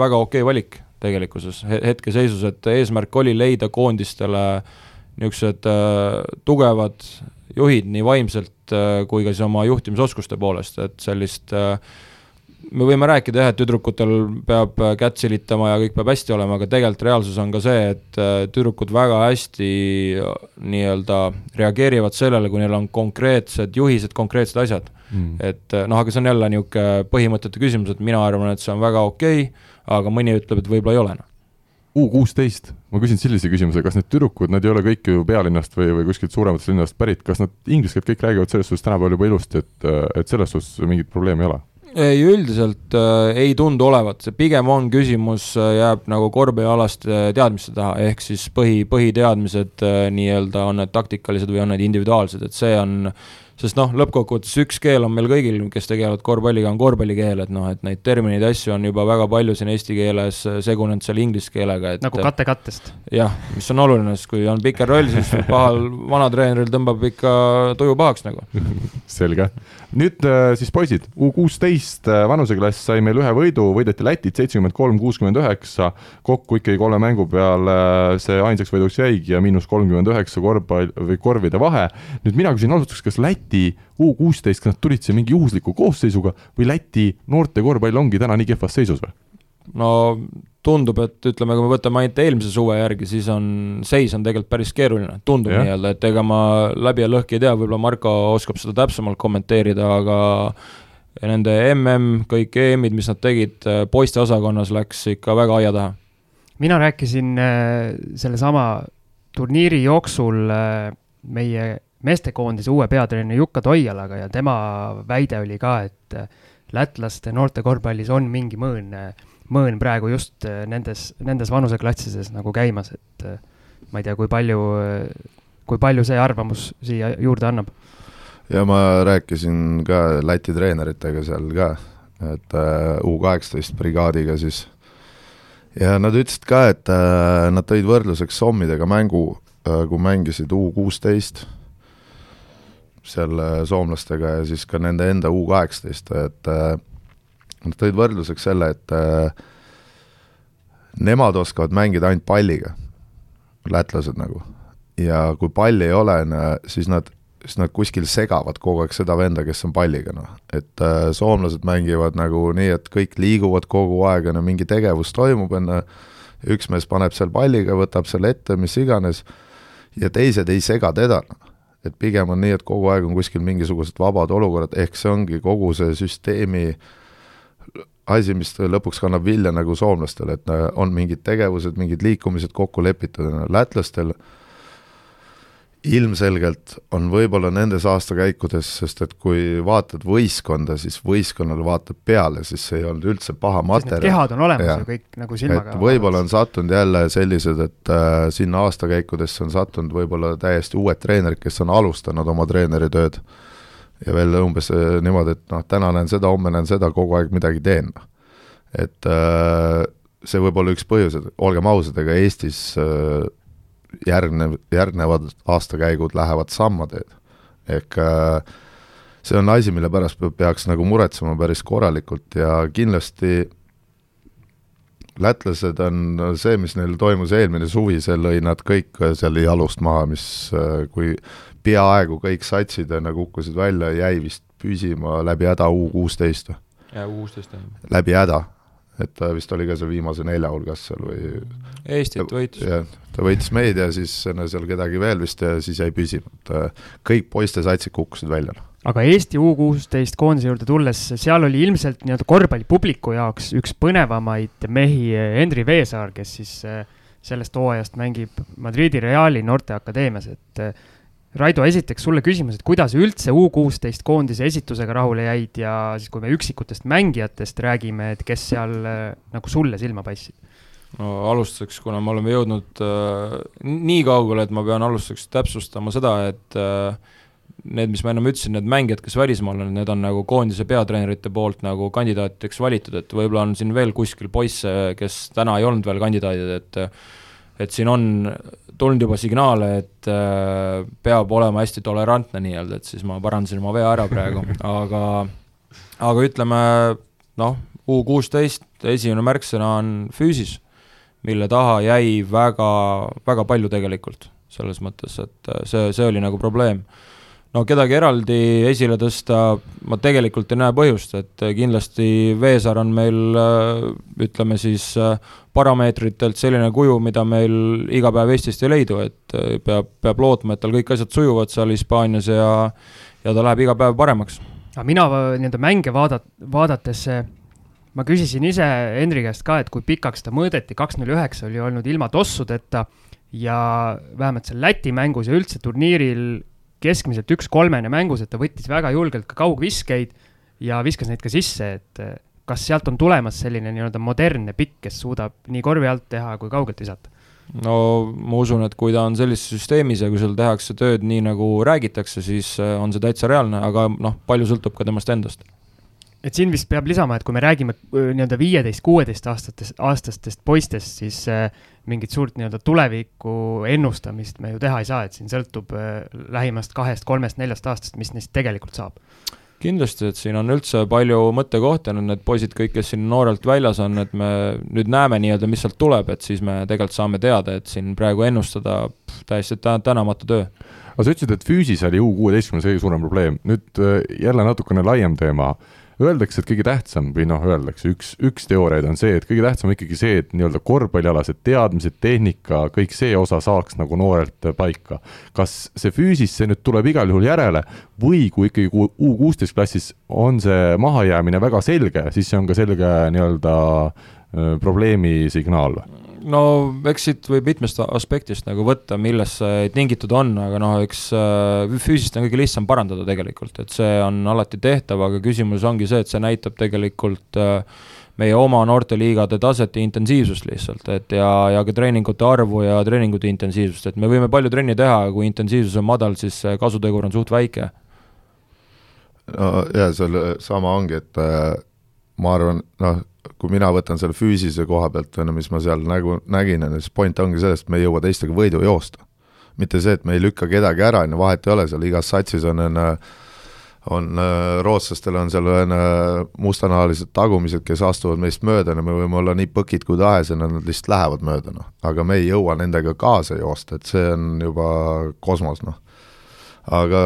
väga okei valik tegelikkuses he- hetkeseisus, et eesmärk oli leida koondistele niisugused tugevad juhid nii vaimselt äh, kui ka siis oma juhtimisoskuste poolest, et sellist äh, me võime rääkida jah, et tüdrukutel peab kätt silitama ja kõik peab hästi olema, aga tegelikult reaalsus on ka see, et äh, tüdrukud väga hästi nii-öelda reageerivad sellele, kui neil on konkreetsed juhised, konkreetsed asjad. et äh, noh, aga see on jälle niisugune põhimõtete küsimus, et mina arvan, et see on väga okei okay,, aga mõni ütleb, et võib-olla ei ole noh. U kuusteist, ma küsin sellise küsimuse, kas need tüdrukud, nad ei ole kõik ju pealinnast või, või kuskilt suurematest linnadest pärit, kas nad inglise keelt kõik räägivad selles suhtes tänapäeval juba ilusti, et, et selles suhtes mingit probleemi ei ole? ei, üldiselt äh, ei tundu olevat, see pigem on küsimus äh,, jääb nagu korvpallialaste teadmiste taha, ehk siis põhi, põhiteadmised äh, nii-öelda on need taktikalised või on need individuaalsed, et see on sest noh, lõppkokkuvõttes üks keel on meil kõigil, kes tegelevad korvpalliga, on korvpallikeel, et noh, et neid termineid, asju on juba väga palju siin eesti keeles segunenud seal inglise keelega, et nagu kate kattest. jah, mis on oluline, sest kui on pikerroll, siis pahal vanatreeneril tõmbab ikka tuju pahaks nagu. selge. nüüd äh, siis poisid, U kuusteist äh, vanuseklass sai meil ühe võidu, võideti Lätit seitsekümmend kolm, kuuskümmend üheksa, kokku ikkagi kolme mängu peale see ainsaks võiduks jäigi ja miinus kolmkümmend üheksa korvpall või korvide vahe. nüüd mina küsin alustuseks, kas Läti Läti U kuusteist, kas nad tulid siia mingi juhusliku koosseisuga või Läti noorte korvpall ongi täna nii kehvas seisus või? no tundub, et ütleme, kui me võtame ainult eelmise suve järgi, siis on, seis on tegelikult päris keeruline, tundub nii-öelda, et ega ma läbi ja lõhki ei tea, võib-olla Marko oskab seda täpsemalt kommenteerida, aga nende mm, kõik EM-id, mis nad tegid poiste osakonnas, läks ikka väga aia taha. mina rääkisin äh, sellesama turniiri jooksul äh, meie meestekoondise uue peatreeneri Jukka Toialaga ja tema väide oli ka, et äh, lätlaste noorte korvpallis on mingi mõõn, mõõn praegu just äh, nendes, nendes vanuseklassides nagu käimas, et äh, ma ei tea, kui palju, kui palju see arvamus siia juurde annab? ja ma rääkisin ka Läti treeneritega seal ka, et U kaheksateist brigaadiga siis, ja nad ütlesid ka, et nad tõid võrdluseks Sommidega mängu, kui mängisid U kuusteist seal soomlastega ja siis ka nende enda U kaheksateist, et äh, nad tõid võrdluseks selle, et äh, nemad oskavad mängida ainult palliga, lätlased nagu. ja kui palli ei ole, siis nad, siis nad kuskil segavad kogu aeg seda venda, kes on palliga, noh. et äh, soomlased mängivad nagu nii, et kõik liiguvad kogu aeg, on ju, mingi tegevus toimub, on ju, üks mees paneb seal palliga, võtab selle ette, mis iganes, ja teised ei sega teda, noh et pigem on nii, et kogu aeg on kuskil mingisugused vabad olukorrad, ehk see ongi kogu see süsteemi asi, mis lõpuks kannab vilja nagu soomlastel, et on mingid tegevused, mingid liikumised kokku lepitud, lätlastel äh, ilmselgelt on võib-olla nendes aastakäikudes, sest et kui vaatad võistkonda, siis võistkonnale vaatab peale, siis see ei olnud üldse paha materjal. kehad on olemas ja. ju kõik nagu silmaga. võib-olla on sattunud jälle sellised, et äh, sinna aastakäikudesse on sattunud võib-olla täiesti uued treenerid, kes on alustanud oma treeneritööd ja veel umbes äh, niimoodi, et noh, täna näen seda, homme näen seda, kogu aeg midagi teen. et äh, see võib olla üks põhjus, et olgem ausad, ega Eestis äh, järgnev, järgnevad aastakäigud lähevad samma teed. ehk äh, see on asi, mille pärast peaks nagu muretsema päris korralikult ja kindlasti lätlased on see, mis neil toimus eelmine suvi, see lõi nad kõik seal jalust maha, mis äh, kui peaaegu kõik satsid nagu kukkusid välja, jäi vist püsima läbi häda U kuusteist või? jaa, U kuusteist jah. läbi häda et ta vist oli ka seal viimase nelja hulgas seal või Eestit võitis. jah, ta võitis meid ja siis seal kedagi veel vist ja siis jäi püsima, et äh, kõik poiste satsid kukkusid välja. Noh. aga Eesti U kuusteist koondise juurde tulles, seal oli ilmselt nii-öelda korvpallipubliku jaoks üks põnevamaid mehi Henri Veesaar, kes siis äh, sellest hooajast mängib Madridi Reali noorteakadeemias, et äh, Raido, esiteks sulle küsimus, et kuidas üldse U kuusteist koondise esitusega rahule jäid ja siis, kui me üksikutest mängijatest räägime, et kes seal äh, nagu sulle silma paistsid? no alustuseks, kuna me oleme jõudnud äh, nii kaugele, et ma pean alustuseks täpsustama seda, et äh, need, mis ma ennem ütlesin, need mängijad, kes välismaal on, need on nagu koondise peatreenerite poolt nagu kandidaatideks valitud, et võib-olla on siin veel kuskil poisse, kes täna ei olnud veel kandidaadid, et et siin on tulnud juba signaale, et äh, peab olema hästi tolerantne nii-öelda, et siis ma parandasin oma vea ära praegu, aga aga ütleme noh, U kuusteist esimene märksõna on füüsis, mille taha jäi väga, väga palju tegelikult, selles mõttes, et äh, see, see oli nagu probleem no kedagi eraldi esile tõsta ma tegelikult ei näe põhjust, et kindlasti Veesaar on meil ütleme siis parameetritelt selline kuju, mida meil iga päev Eestist ei leidu, et peab, peab lootma, et tal kõik asjad sujuvad seal Hispaanias ja ja ta läheb iga päev paremaks. aga mina nii-öelda mänge vaadat-, vaadates ma küsisin ise Henri käest ka, et kui pikaks ta mõõdeti, kaks null üheksa oli olnud ilma tossudeta ja vähemalt seal Läti mängus ja üldse turniiril keskmiselt üks kolmene mängus, et ta võttis väga julgelt ka kaugviskeid ja viskas neid ka sisse, et äh, kas sealt on tulemas selline nii-öelda modernne pikk, kes suudab nii korvi alt teha kui kaugelt visata? no ma usun, et kui ta on sellises süsteemis ja kui seal tehakse tööd nii, nagu räägitakse, siis äh, on see täitsa reaalne, aga noh, palju sõltub ka temast endast et siin vist peab lisama, et kui me räägime äh, nii-öelda viieteist, kuueteist aastatest, aastastest poistest, siis äh, mingit suurt nii-öelda tuleviku ennustamist me ju teha ei saa, et siin sõltub äh, lähimast kahest, kolmest, neljast aastast, mis neist tegelikult saab. Kindlasti, et siin on üldse palju mõttekohti, on need poisid kõik, kes siin noorelt väljas on, et me nüüd näeme nii-öelda, mis sealt tuleb, et siis me tegelikult saame teada, et siin praegu ennustada pff, täiesti tänamatu töö. aga sa ütlesid, et füüsis oli U kuueteistkümnes kõige suurem probleem, nüüd jälle natukene laiem teema öeldakse, et kõige tähtsam või noh, öeldakse, üks, üks teooriaid on see, et kõige tähtsam on ikkagi see, et nii-öelda korvpallialased teadmised, tehnika, kõik see osa saaks nagu noorelt paika. kas see füüsis, see nüüd tuleb igal juhul järele või kui ikkagi U kuusteist klassis on see mahajäämine väga selge, siis see on ka selge nii-öelda probleemi signaal või? No eks siit võib mitmest aspektist nagu võtta, millest see tingitud on, aga noh, eks äh, füüsist on kõige lihtsam parandada tegelikult, et see on alati tehtav, aga küsimus ongi see, et see näitab tegelikult äh, meie oma noorteliigade taset ja intensiivsust lihtsalt, et ja, ja ka treeningute arvu ja treeningute intensiivsust, et me võime palju trenni teha, aga kui intensiivsus on madal, siis kasutegur on suht väike. no ja seal sama ongi, et äh, ma arvan, noh, kui mina võtan selle füüsilise koha pealt, on ju, mis ma seal nägu, nägin, on ju, siis point ongi selles, et me ei jõua teistega võidu joosta. mitte see, et me ei lükka kedagi ära, on ju, vahet ei ole, seal igas satsis on, on on, rootslastel on seal on mustanahalised tagumised, kes astuvad meist mööda, no me võime olla nii põkid kui tahes ja nad lihtsalt lähevad mööda, noh. aga me ei jõua nendega kaasa joosta, et see on juba kosmos, noh. aga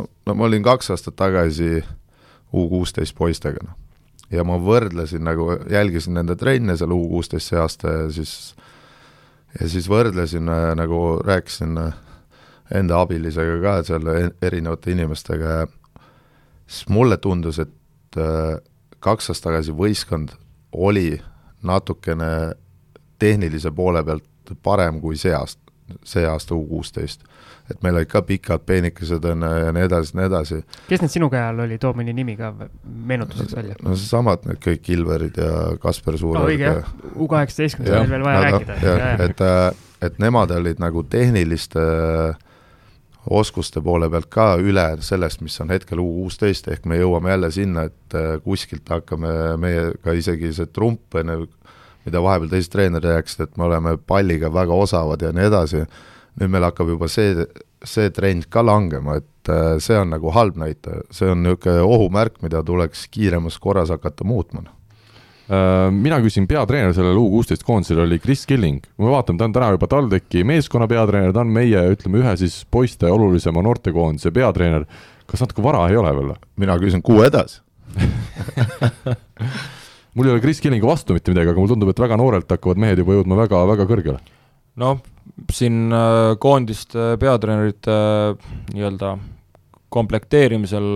no ma olin kaks aastat tagasi U kuusteist poistega, noh ja ma võrdlesin nagu, jälgisin nende trenne seal U kuusteist see aasta ja siis ja siis võrdlesin äh, nagu, rääkisin äh, enda abilisega ka seal e-, erinevate inimestega ja siis mulle tundus, et äh, kaks aastat tagasi võistkond oli natukene tehnilise poole pealt parem kui see aasta, see aasta U kuusteist et meil olid ka pikad peenikesed on ja nii edasi, nii edasi. kes need sinu käe all oli, too mõni nimi ka meenutuseks välja. no seesamad, need kõik Ilverid ja Kasper Suured no,. õige jah, U kaheksateistkümnest on veel vaja no, rääkida. et, äh, et nemad olid nagu tehniliste äh, oskuste poole pealt ka üle sellest, mis on hetkel U kuusteist, ehk me jõuame jälle sinna, et äh, kuskilt hakkame meie ka isegi see trump, on ju, mida vahepeal teised treenerid rääkisid, et me oleme palliga väga osavad ja nii edasi nüüd meil hakkab juba see, see trend ka langema, et äh, see on nagu halb näitaja, see on niisugune ohumärk, mida tuleks kiiremas korras hakata muutma äh, mina küsin peatreener sellel U kuusteist koondisel oli Chris Killing, kui me vaatame, ta on täna juba TalTechi meeskonna peatreener, ta on meie, ütleme, ühe siis poiste olulisema noortekoondise peatreener. kas natuke vara ei ole veel? mina küsin kuu edasi mul ei ole Chris Killingi vastu mitte midagi, aga mulle tundub, et väga noorelt hakkavad mehed juba jõudma väga, väga kõrgele. noh, siin äh, koondiste peatreenerite äh, nii-öelda komplekteerimisel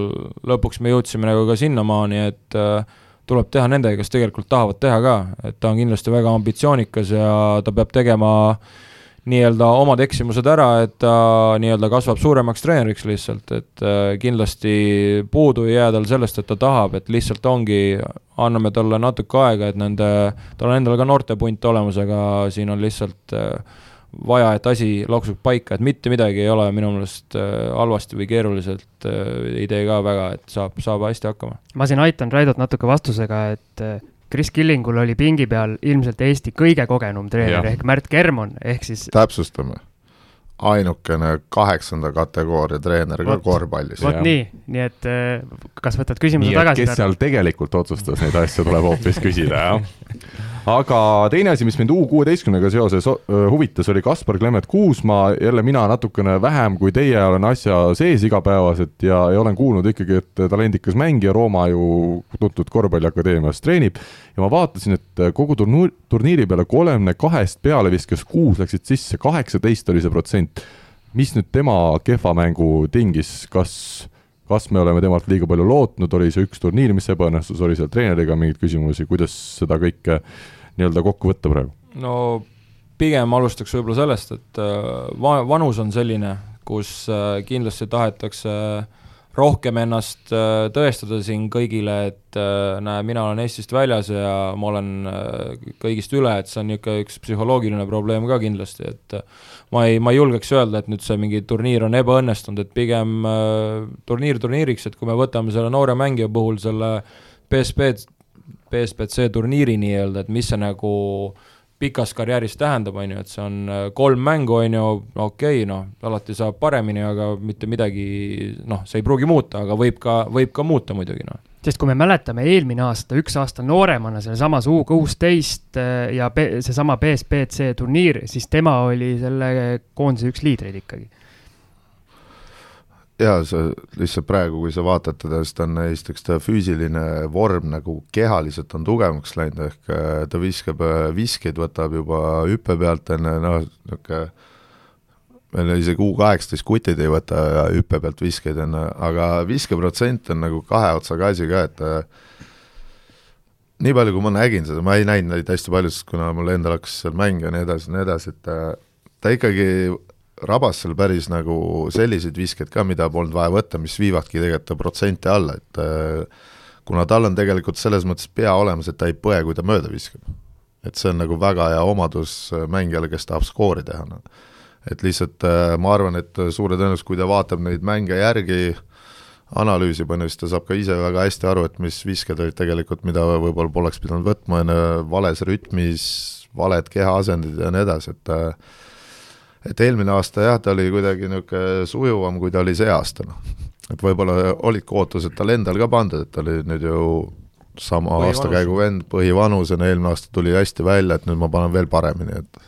lõpuks me jõudsime nagu ka sinnamaani, et äh, tuleb teha nendega, kes tegelikult tahavad teha ka, et ta on kindlasti väga ambitsioonikas ja ta peab tegema nii-öelda omad eksimused ära, et ta nii-öelda kasvab suuremaks treeneriks lihtsalt, et kindlasti puudu ei jää tal sellest, et ta tahab, et lihtsalt ongi, anname talle natuke aega, et nende, tal on endal ka noortepunt olemas, aga siin on lihtsalt äh, vaja, et asi loksuks paika, et mitte midagi ei ole minu meelest äh, halvasti või keeruliselt äh, ei tee ka väga, et saab, saab hästi hakkama. ma siin aitan Raidot natuke vastusega, et äh, Kris Killingul oli pingi peal ilmselt Eesti kõige kogenum treener ehk Märt Kermon, ehk siis täpsustame, ainukene kaheksanda kategooria treener ka korvpallis. vot nii, nii et kas võtad küsimuse nii, tagasi? kes seal tegelikult otsustas neid asju, tuleb hoopis küsida, jah aga teine asi, mis mind U kuueteistkümnega seoses huvitas, oli Kaspar Clement Kuusmaa, jälle mina natukene vähem kui teie olen asja sees igapäevaselt ja, ja olen kuulnud ikkagi, et talendikas mängija, Rooma ju tuntud korvpalliakadeemias treenib. Ja ma vaatasin, et kogu turnuur, turniiri peale kolmekümne kahest peale viskas kuus läksid sisse, kaheksateist oli see protsent. mis nüüd tema kehva mängu tingis, kas kas me oleme temalt liiga palju lootnud, oli see üks turniir, mis ebaõnnestus, oli seal treeneriga mingeid küsimusi, kuidas seda kõike nii-öelda kokku võtta praegu? no pigem alustaks võib-olla sellest, et äh, va-, vanus on selline, kus äh, kindlasti tahetakse rohkem ennast äh, tõestada siin kõigile, et äh, näe, mina olen Eestist väljas ja ma olen äh, kõigist üle, et see on niisugune üks psühholoogiline probleem ka kindlasti, et ma ei, ma ei julgeks öelda, et nüüd see mingi turniir on ebaõnnestunud, et pigem turniir turniiriks, et kui me võtame selle noore mängija puhul selle BSB, BSBC turniiri nii-öelda, et mis see nagu pikas karjääris tähendab, on ju, et see on äh, kolm mängu, on ju, okei okay,, noh, alati saab paremini, aga mitte midagi, noh, see ei pruugi muuta, aga võib ka, võib ka muuta muidugi, noh. Sest kui me mäletame eelmine aasta, üks aasta nooremana sellesamas U kuusteist äh, ja seesama BSBC turniir, siis tema oli selle koondise üks liidreid ikkagi jaa, see lihtsalt praegu, kui sa vaatad teda, siis ta on esiteks ta füüsiline vorm nagu kehaliselt on tugevamaks läinud, ehk äh, ta viskab äh, viskeid, võtab juba hüppe pealt enne, noh, niisugune meil isegi U kaheksateist kutid ei võta hüppe pealt viskeid enne, aga viskeprotsent on nagu kahe otsaga asi ka, et äh, nii palju, kui ma nägin seda, ma ei näinud neid hästi palju, sest kuna mul endal hakkas seal mäng ja nii edasi ja nii edasi, et ta ikkagi rabas seal päris nagu selliseid viskeid ka, mida polnud vaja võtta, mis viivadki tegelikult protsente alla, et äh, kuna tal on tegelikult selles mõttes pea olemas, et ta ei põe, kui ta mööda viskab. et see on nagu väga hea omadus äh, mängijale, kes tahab skoori teha, noh. et lihtsalt äh, ma arvan, et suure tõenäosusega, kui ta vaatab neid mänge järgi, analüüsib, on ju, siis ta saab ka ise väga hästi aru, et mis visked olid tegelikult, mida võib-olla poleks pidanud võtma, on ju, vales rütmis, valed kehaasendid ja nii edasi, et et eelmine aasta jah, ta oli kuidagi niisugune sujuvam, kui ta oli see aasta, noh. et võib-olla olidki ootused tal endal ka pandud, et ta oli nüüd ju sama aastakäigu vend, põhivanusena, eelmine aasta tuli hästi välja, et nüüd ma panen veel paremini, et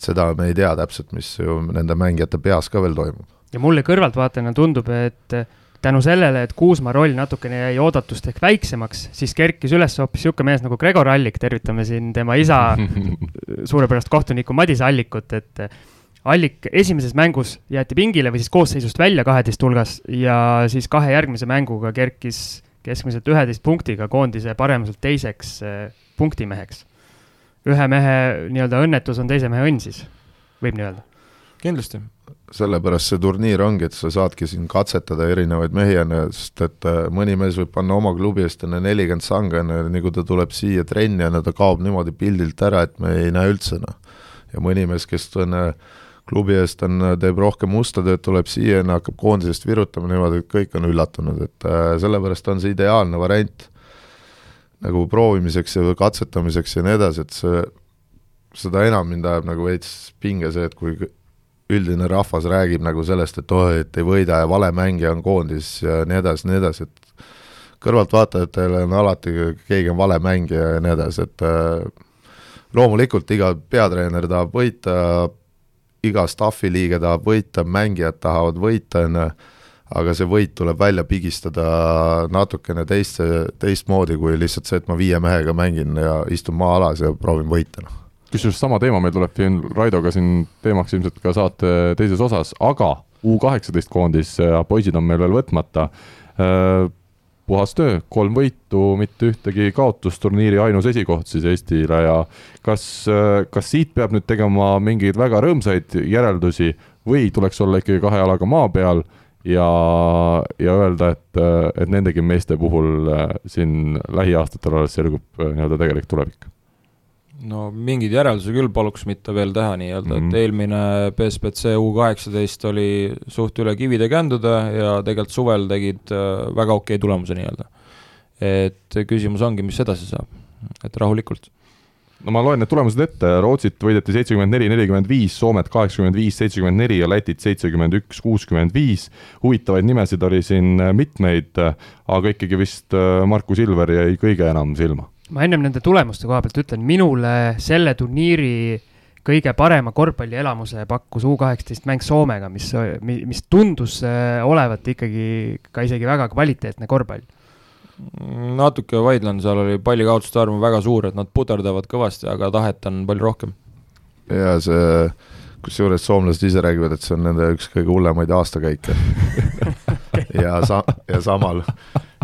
et seda me ei tea täpselt, mis ju nende mängijate peas ka veel toimub. ja mulle kõrvaltvaatajana tundub, et tänu sellele, et Kuusma roll natukene jäi oodatust ehk väiksemaks, siis kerkis üles hoopis niisugune mees nagu Gregor Allik, tervitame siin tema isa suurepärast kohtunikku Madis Allikut, et Allik esimeses mängus jäeti pingile või siis koosseisust välja kaheteist hulgas ja siis kahe järgmise mänguga kerkis keskmiselt üheteist punktiga koondise paremuselt teiseks eh, punktimeheks. ühe mehe nii-öelda õnnetus on teise mehe õnn siis, võib nii öelda? kindlasti. sellepärast see turniir ongi, et sa saadki siin katsetada erinevaid mehi, on ju, sest et eh, mõni mees võib panna oma klubi eest enne nelikümmend sanga, on ju, nii kui ta tuleb siia trenni, on ju, ta kaob niimoodi pildilt ära, et me ei näe üldse, noh. ja mõni mees, kes on äh, klubi eest on, teeb rohkem musta tööd, tuleb siia hakkab koondisest virutama niimoodi, et kõik on üllatunud, et äh, sellepärast on see ideaalne variant nagu proovimiseks ja katsetamiseks ja nii edasi, et see, seda enam mind ajab nagu veits pinge see, et kui üldine rahvas räägib nagu sellest, et oh, et ei võida ja vale mängija on koondis ja nii edasi, nii edasi, et kõrvaltvaatajatele on alati, keegi on vale mängija ja nii edasi, et äh, loomulikult iga peatreener tahab võita, iga staffi liige tahab võita, mängijad tahavad võita, on ju, aga see võit tuleb välja pigistada natukene teist, teistmoodi kui lihtsalt see, et ma viie mehega mängin ja istun maa alas ja proovin võita, noh. kusjuures sama teema meil tuleb siin Raidoga siin teemaks ilmselt ka saate teises osas, aga U kaheksateist koondis ja poisid on meil veel võtmata äh, puhas töö, kolm võitu, mitte ühtegi kaotust, turniiri ainus esikoht siis Eestile ja kas, kas siit peab nüüd tegema mingeid väga rõõmsaid järeldusi või tuleks olla ikkagi kahe jalaga maa peal ja, ja öelda, et, et nendegi meeste puhul siin lähiaastatel alles selgub nii-öelda tegelik tulevik? No mingeid järeldusi küll paluks mitte veel teha nii-öelda mm, -hmm. et mhm. eelmine BSBC U kaheksateist oli suht üle kivide kändude ja tegelikult suvel tegid äh, väga okei tulemuse nii-öelda. et küsimus ongi, mis edasi saab, et rahulikult. no ma loen need tulemused ette, Rootsit võideti seitsekümmend neli, nelikümmend viis, Soomet kaheksakümmend viis, seitsekümmend neli ja Lätit seitsekümmend üks, kuuskümmend viis. huvitavaid nimesid oli siin mitmeid, aga ikkagi vist äh, Markus Ilver jäi kõige enam silma ma ennem nende tulemuste koha pealt ütlen, minule selle turniiri kõige parema korvpallielamuse pakkus U kaheksateist mäng Soomega, mis, mis tundus äh, olevat ikkagi ka isegi väga kvaliteetne korvpall. natuke vaidlen, seal oli pallikaotuste arv väga suur, et nad puterdavad kõvasti, aga tahet on palju rohkem. ja see, kusjuures soomlased ise räägivad, et see on nende üks kõige hullemaid aastakäike ja sa-, ja samal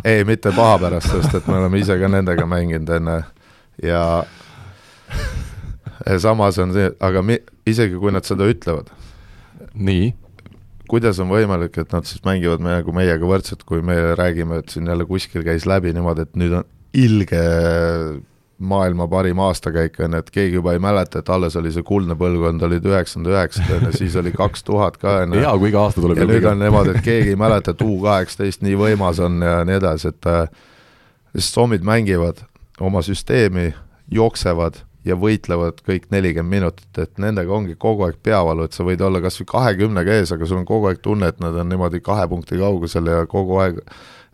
ei, mitte paha pärast, sest et me oleme ise ka nendega mänginud enne. Ja samas on see, aga mi-, isegi kui nad seda ütlevad, nii, kuidas on võimalik, et nad siis mängivad me, nagu meiega võrdselt, kui me räägime, et siin jälle kuskil käis läbi niimoodi, et nüüd on ilge maailma parim aastakäik on, et keegi juba ei mäleta, et alles oli see kuldne põlvkond, olid üheksakümmend üheksad on ju, siis oli kaks tuhat ka on ju. hea, kui iga aasta tuleb. ja nüüd on niimoodi, et keegi ei mäleta, et U kaheksateist nii võimas on ja nii edasi, et äh, sest sommid mängivad oma süsteemi, jooksevad ja võitlevad kõik nelikümmend minutit, et nendega ongi kogu aeg peavalu, et sa võid olla kas või kahekümnega ees, aga sul on kogu aeg tunne, et nad on niimoodi kahe punkti kaugusel ja kogu aeg,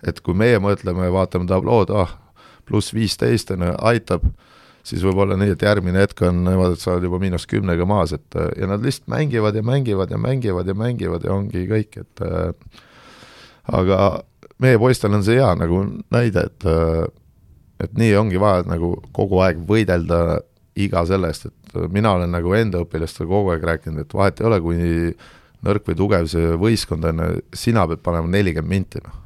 et kui meie mõtleme ja vaatame tablood, ah, pluss viisteist on ju, aitab, siis võib olla nii, et järgmine hetk on niimoodi, et sa oled juba miinus kümnega maas, et ja nad lihtsalt mängivad ja mängivad ja mängivad ja mängivad ja ongi kõik, et äh, aga meie poistel on see hea nagu näide, et äh, et nii ongi vaja nagu kogu aeg võidelda iga selle eest, et mina olen nagu enda õpilastele kogu aeg rääkinud, et vahet ei ole, kui nõrk või tugev see võistkond on, sina pead panema nelikümmend minti, noh.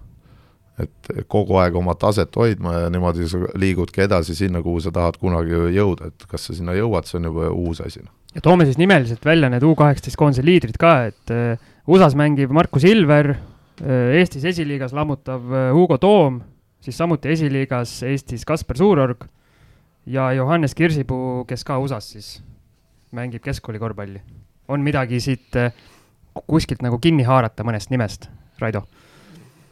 Et kogu aeg oma taset hoidma ja niimoodi sa liigudki edasi sinna, kuhu sa tahad kunagi jõuda, et kas sa sinna jõuad, see on juba uus asi, noh. ja toome siis nimeliselt välja need U kaheksateist koondise liidrid ka, et uh, USA-s mängib Markus Ilver uh,, Eestis esiliigas lammutav uh, Hugo Toom, siis samuti esiliigas Eestis Kasper Suurorg ja Johannes Kirsipuu, kes ka USA-s siis mängib keskkooli korvpalli. on midagi siit kuskilt nagu kinni haarata mõnest nimest, Raido?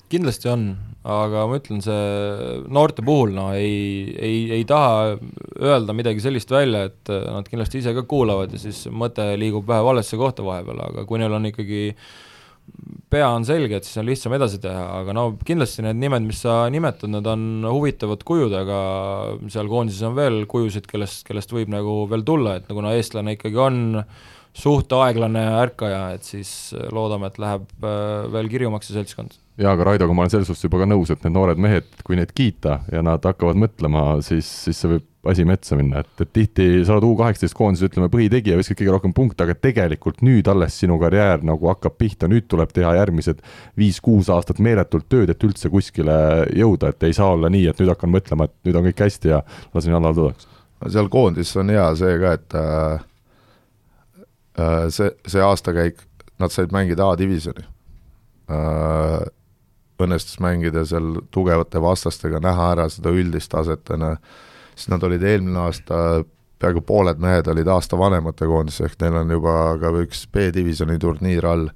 kindlasti on, aga ma ütlen, see noorte puhul no ei, ei, ei taha öelda midagi sellist välja, et nad kindlasti ise ka kuulavad ja siis mõte liigub vähe valesse kohta vahepeal, aga kui neil on ikkagi äh, pea on selge, et siis on lihtsam edasi teha, aga no kindlasti need nimed, mis sa nimetad, need on huvitavad kujud, aga seal koondises on veel kujusid, kellest, kellest võib nagu veel tulla, et kuna eestlane ikkagi on suht aeglane ärkaja, et siis loodame, et läheb äh, veel kirjumaks see seltskond. jaa, aga Raidoga ma olen selles suhtes juba ka nõus, et need noored mehed, kui neid kiita ja nad hakkavad mõtlema, siis, siis see võib asi metsa minna, et, et tihti sa oled U kaheksateist koondises, ütleme, põhitegija, viskad kõige rohkem punkte, aga tegelikult nüüd alles sinu karjäär nagu hakkab pihta, nüüd tuleb teha järgmised viis-kuus aastat meeletult tööd, et üldse kuskile jõuda, et ei saa olla nii, et nüüd hakkan mõtlema, et nüüd on kõik hästi ja lasen jalal tuleks. seal koondises on hea see ka, et äh, äh, see, see aastakäik, nad said mängida A-divisjoni. Äh,. õnnestus mängida seal tugevate vastastega, näha ära seda üldist taset, on ju. Siis nad olid eelmine aasta, peaaegu pooled mehed olid aasta vanemate koondises, ehk neil on juba ka üks B-divisjoni turniir all,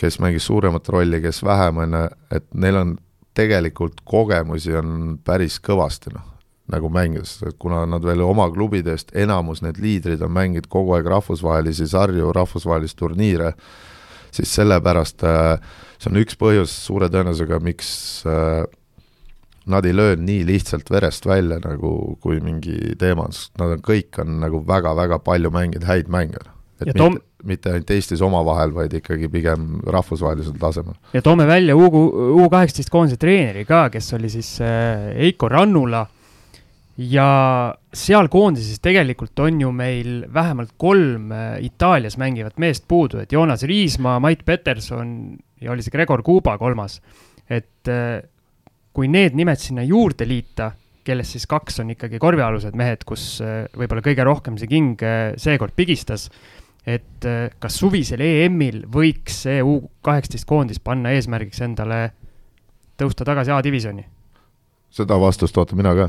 kes mängis suuremat rolli, kes vähem, on ju, et neil on tegelikult kogemusi on päris kõvasti, noh, nagu mängides, et kuna nad veel oma klubidest, enamus need liidrid on mänginud kogu aeg rahvusvahelisi sarju, rahvusvahelisi turniire, siis sellepärast äh, see on üks põhjus suure tõenäosusega, miks äh, nad ei löö nii lihtsalt verest välja nagu kui mingi teema, sest nad on, kõik on nagu väga-väga palju mänginud häid mänge. et ja mitte toom..., mitte ainult Eestis omavahel, vaid ikkagi pigem rahvusvahelisel tasemel. ja toome välja U, U kaheksateist koondise treeneri ka, kes oli siis äh, Eiko Rannula ja seal koondises tegelikult on ju meil vähemalt kolm äh, Itaalias mängivat meest puudu, et Joonas Riismaa, Mait Peterson ja oli see Gregor Kuba kolmas. et äh, kui need nimed sinna juurde liita, kellest siis kaks on ikkagi korvialused mehed, kus äh, võib-olla kõige rohkem see king seekord pigistas, et kas suvisel EM-il võiks see U kaheksateist koondis panna eesmärgiks endale tõusta tagasi A-divisjoni? seda vastust ootan mina ka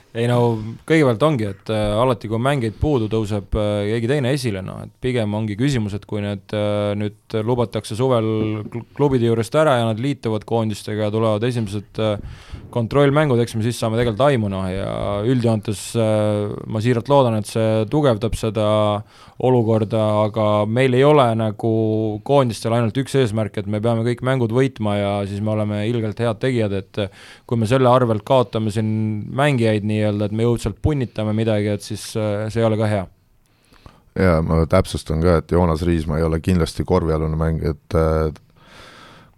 ei no kõigepealt ongi, et äh, alati, kui mängijaid puudu, tõuseb äh, keegi teine esile, noh, et pigem ongi küsimus, et kui need äh, nüüd lubatakse suvel klubide juurest ära ja nad liituvad koondistega ja tulevad esimesed äh, kontrollmängud, eks me siis saame tegelikult aimu, noh, ja üldjoontes äh, ma siiralt loodan, et see tugevdab seda olukorda, aga meil ei ole nagu koondistel ainult üks eesmärk, et me peame kõik mängud võitma ja siis me oleme ilgelt head tegijad, et kui me selle arvelt kaotame siin mängijaid nii nii-öelda, et me õudselt punnitame midagi, et siis äh, see ei ole ka hea. jaa, ma täpsustan ka, et Joonas Riismaa ei ole kindlasti korvialune mängija, et äh,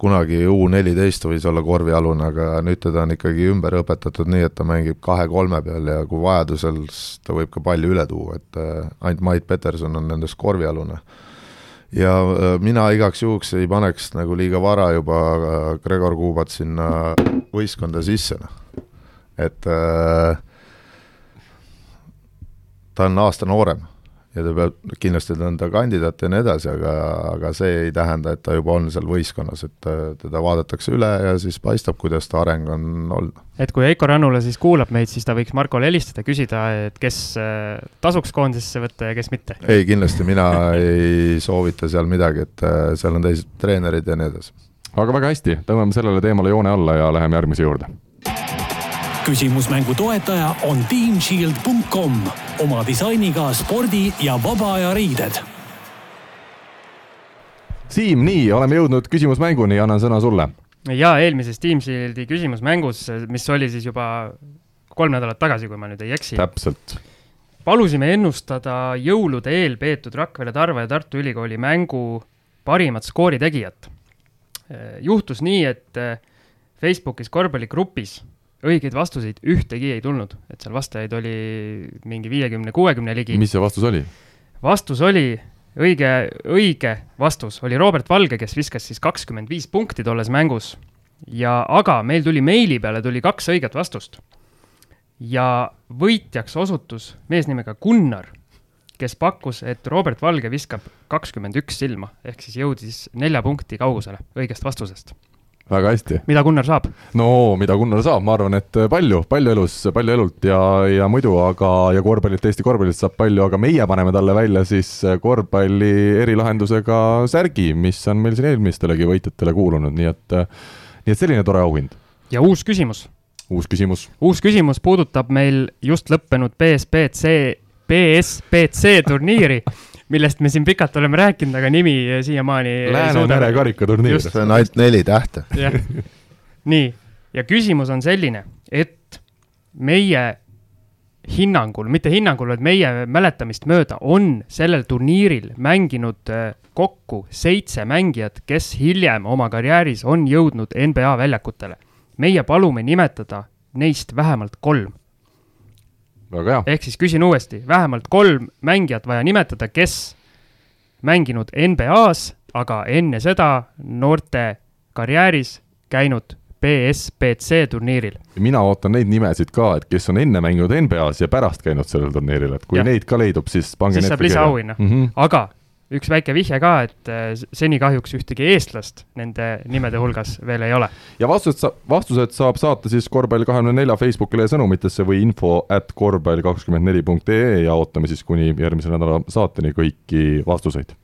kunagi U neliteist võis olla korvialune, aga nüüd teda on ikkagi ümber õpetatud nii, et ta mängib kahe-kolme peal ja kui vajadusel, siis ta võib ka palli üle tuua, et äh, ainult Mait Peterson on nendest korvialune. ja mina igaks juhuks ei paneks nagu liiga vara juba Gregor Kuubat sinna võistkonda sisse, noh et äh, ta on aasta noorem ja ta peab, kindlasti ta on ta kandidaat ja nii edasi, aga, aga see ei tähenda, et ta juba on seal võistkonnas, et teda vaadatakse üle ja siis paistab, kuidas ta areng on olnud. et kui Heiko Rannula siis kuulab meid, siis ta võiks Markole helistada, küsida, et kes äh, tasuks koondisesse võtta ja kes mitte? ei, kindlasti mina ei soovita seal midagi, et äh, seal on teised treenerid ja nii edasi. aga väga hästi, tõmbame sellele teemale joone alla ja läheme järgmise juurde küsimusmängu toetaja on teamshield.com oma disainiga spordi ja vaba aja riided. Siim, nii, oleme jõudnud küsimusmänguni, annan sõna sulle. ja eelmises Teamshieldi küsimusmängus, mis oli siis juba kolm nädalat tagasi, kui ma nüüd ei eksi. täpselt. palusime ennustada jõulude eel peetud Rakvere, Tarva ja Tartu Ülikooli mängu parimat skooritegijat. juhtus nii, et Facebookis korvpalligrupis õigeid vastuseid ühtegi ei tulnud, et seal vastajaid oli mingi viiekümne, kuuekümne ligi. mis see vastus oli? vastus oli, õige, õige vastus oli Robert Valge, kes viskas siis kakskümmend viis punkti tolles mängus. ja aga meil tuli meili peale tuli kaks õiget vastust. ja võitjaks osutus mees nimega Gunnar, kes pakkus, et Robert Valge viskab kakskümmend üks silma, ehk siis jõudis nelja punkti kaugusele õigest vastusest väga hästi. mida Gunnar saab? no mida Gunnar saab, ma arvan, et palju, palju elus, palju elult ja, ja muidu, aga, ja korvpallilt, Eesti korvpallilt saab palju, aga meie paneme talle välja siis korvpalli erilahendusega särgi, mis on meil siin eelmistelegi võitjatele kuulunud, nii et, nii et selline tore auhind. ja uus küsimus. uus küsimus. uus küsimus puudutab meil just lõppenud BSBC, BSBC turniiri millest me siin pikalt oleme rääkinud, aga nimi siiamaani Läänemere karikaturniir. see on ainult neli tähte. jah, nii, ja küsimus on selline, et meie hinnangul, mitte hinnangul, vaid meie mäletamist mööda on sellel turniiril mänginud äh, kokku seitse mängijat, kes hiljem oma karjääris on jõudnud NBA väljakutele. meie palume nimetada neist vähemalt kolm. Ehk siis küsin uuesti, vähemalt kolm mängijat vaja nimetada, kes mänginud NBA-s, aga enne seda noorte karjääris käinud BSBC turniiril. mina ootan neid nimesid ka, et kes on enne mänginud NBA-s ja pärast käinud sellel turniiril, et kui ja. neid ka leidub, siis pange siis saab lisaauhinna mm, -hmm. aga üks väike vihje ka, et äh, seni kahjuks ühtegi eestlast nende nimede hulgas veel ei ole. ja vastused sa-, vastused saab saata siis korvpall kahekümne nelja Facebooki lehe sõnumitesse või info at korvpall kakskümmend neli punkt ee ja ootame siis kuni järgmise nädala saateni kõiki vastuseid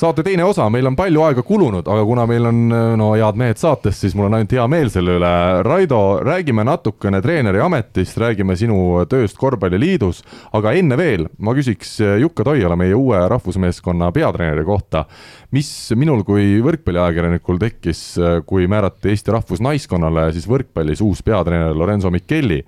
saate teine osa, meil on palju aega kulunud, aga kuna meil on no head mehed saates, siis mul on ainult hea meel selle üle. Raido, räägime natukene treeneri ametist, räägime sinu tööst Korvpalliliidus, aga enne veel ma küsiks Jukka Toiala, meie uue rahvusmeeskonna peatreeneri kohta. mis minul kui võrkpalliajakirjanikul tekkis, kui määrati Eesti rahvusnaiskonnale siis võrkpallis uus peatreener Lorenzo Micheli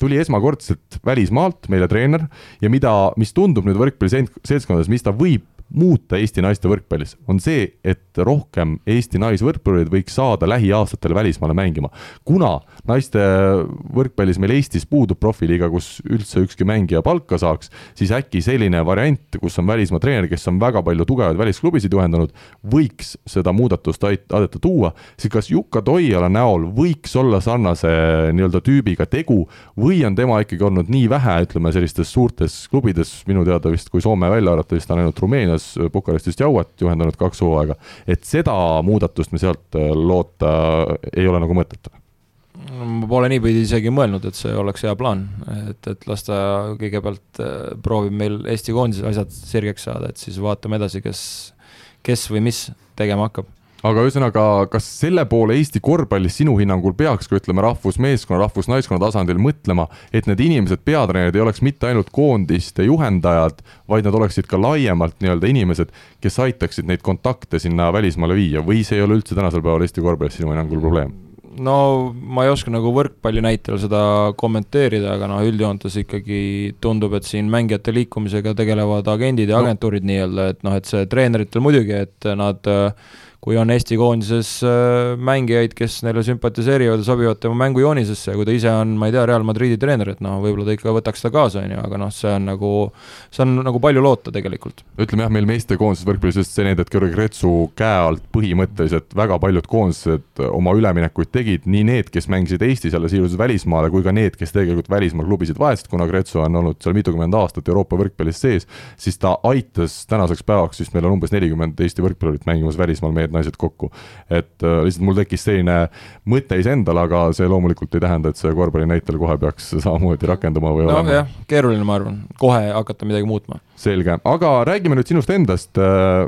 tuli esmakordselt välismaalt meile treener ja mida, mis tundub nüüd võrkpalliseltskondades, mis ta võib muuta Eesti naiste võrkpallis, on see, et rohkem Eesti naisvõrkpallureid võiks saada lähiaastatel välismaale mängima. kuna naiste võrkpallis meil Eestis puudub profiliiga, kus üldse ükski mängija palka saaks, siis äkki selline variant, kus on välismaa treener, kes on väga palju tugevaid välisklubisid juhendanud, võiks seda muudatust aidata tuua, siis kas Jukka Toiala näol võiks olla sarnase nii-öelda tüübiga tegu või on tema ikkagi olnud nii vähe, ütleme sellistes suurtes klubides, minu teada vist kui Soome välja arvata, vist on ainult Rumeenias, Rumeenias Bukarestist Jauat juhendanud kaks hooaega, et seda muudatust me sealt äh, loota ei ole nagu mõtet? ma pole niipidi isegi mõelnud, et see oleks hea plaan, et, et las ta kõigepealt äh, proovib meil Eesti koondises asjad sirgeks saada, et siis vaatame edasi, kes, kes või mis tegema hakkab aga ühesõnaga, kas selle poole Eesti korvpallis sinu hinnangul peaks ka ütleme rahvusmeeskonna, rahvusnaiskonna tasandil mõtlema, et need inimesed, peatreenerid ei oleks mitte ainult koondiste juhendajad, vaid nad oleksid ka laiemalt nii-öelda inimesed, kes aitaksid neid kontakte sinna välismaale viia või see ei ole üldse tänasel päeval Eesti korvpallis sinu hinnangul probleem? no ma ei oska nagu võrkpalli näitel seda kommenteerida, aga noh, üldjoontes ikkagi tundub, et siin mängijate liikumisega tegelevad agendid ja no. agentuurid nii-öelda, et noh, et see treeneritel muidugi, et nad kui on Eesti koondises äh, mängijaid, kes neile sümpatiseerivad ja sobivad tema mängujoonisesse ja kui ta ise on, ma ei tea, Real Madridi treener, et noh, võib-olla ta ikka võtaks ta kaasa, on ju, aga noh, see on nagu, see on nagu palju loota tegelikult. ütleme jah, meil meestekoondises võrkpallis just see need, et Georgi Kretsu käe alt põhimõtteliselt väga paljud koondised oma üleminekuid tegid, nii need, kes mängisid Eestis jälle siirdusid välismaale, kui ka need, kes tegelikult välismaal klubisid vahetasid, kuna Kretsu on olnud seal mitukümmend aastat Euroopa võrkpallis sees, siis ta aitas tänaseks päevaks, vist meil on umbes nelikümmend Eesti võrkpallurit mängimas välismaal meie mehed-naised kokku. et äh, lihtsalt mul tekkis selline mõte iseendal, aga see loomulikult ei tähenda, et see korvpalli näitel kohe peaks samamoodi rakenduma või no, olema. keeruline, ma arvan, kohe hakata midagi muutma. selge, aga räägime nüüd sinust endast äh,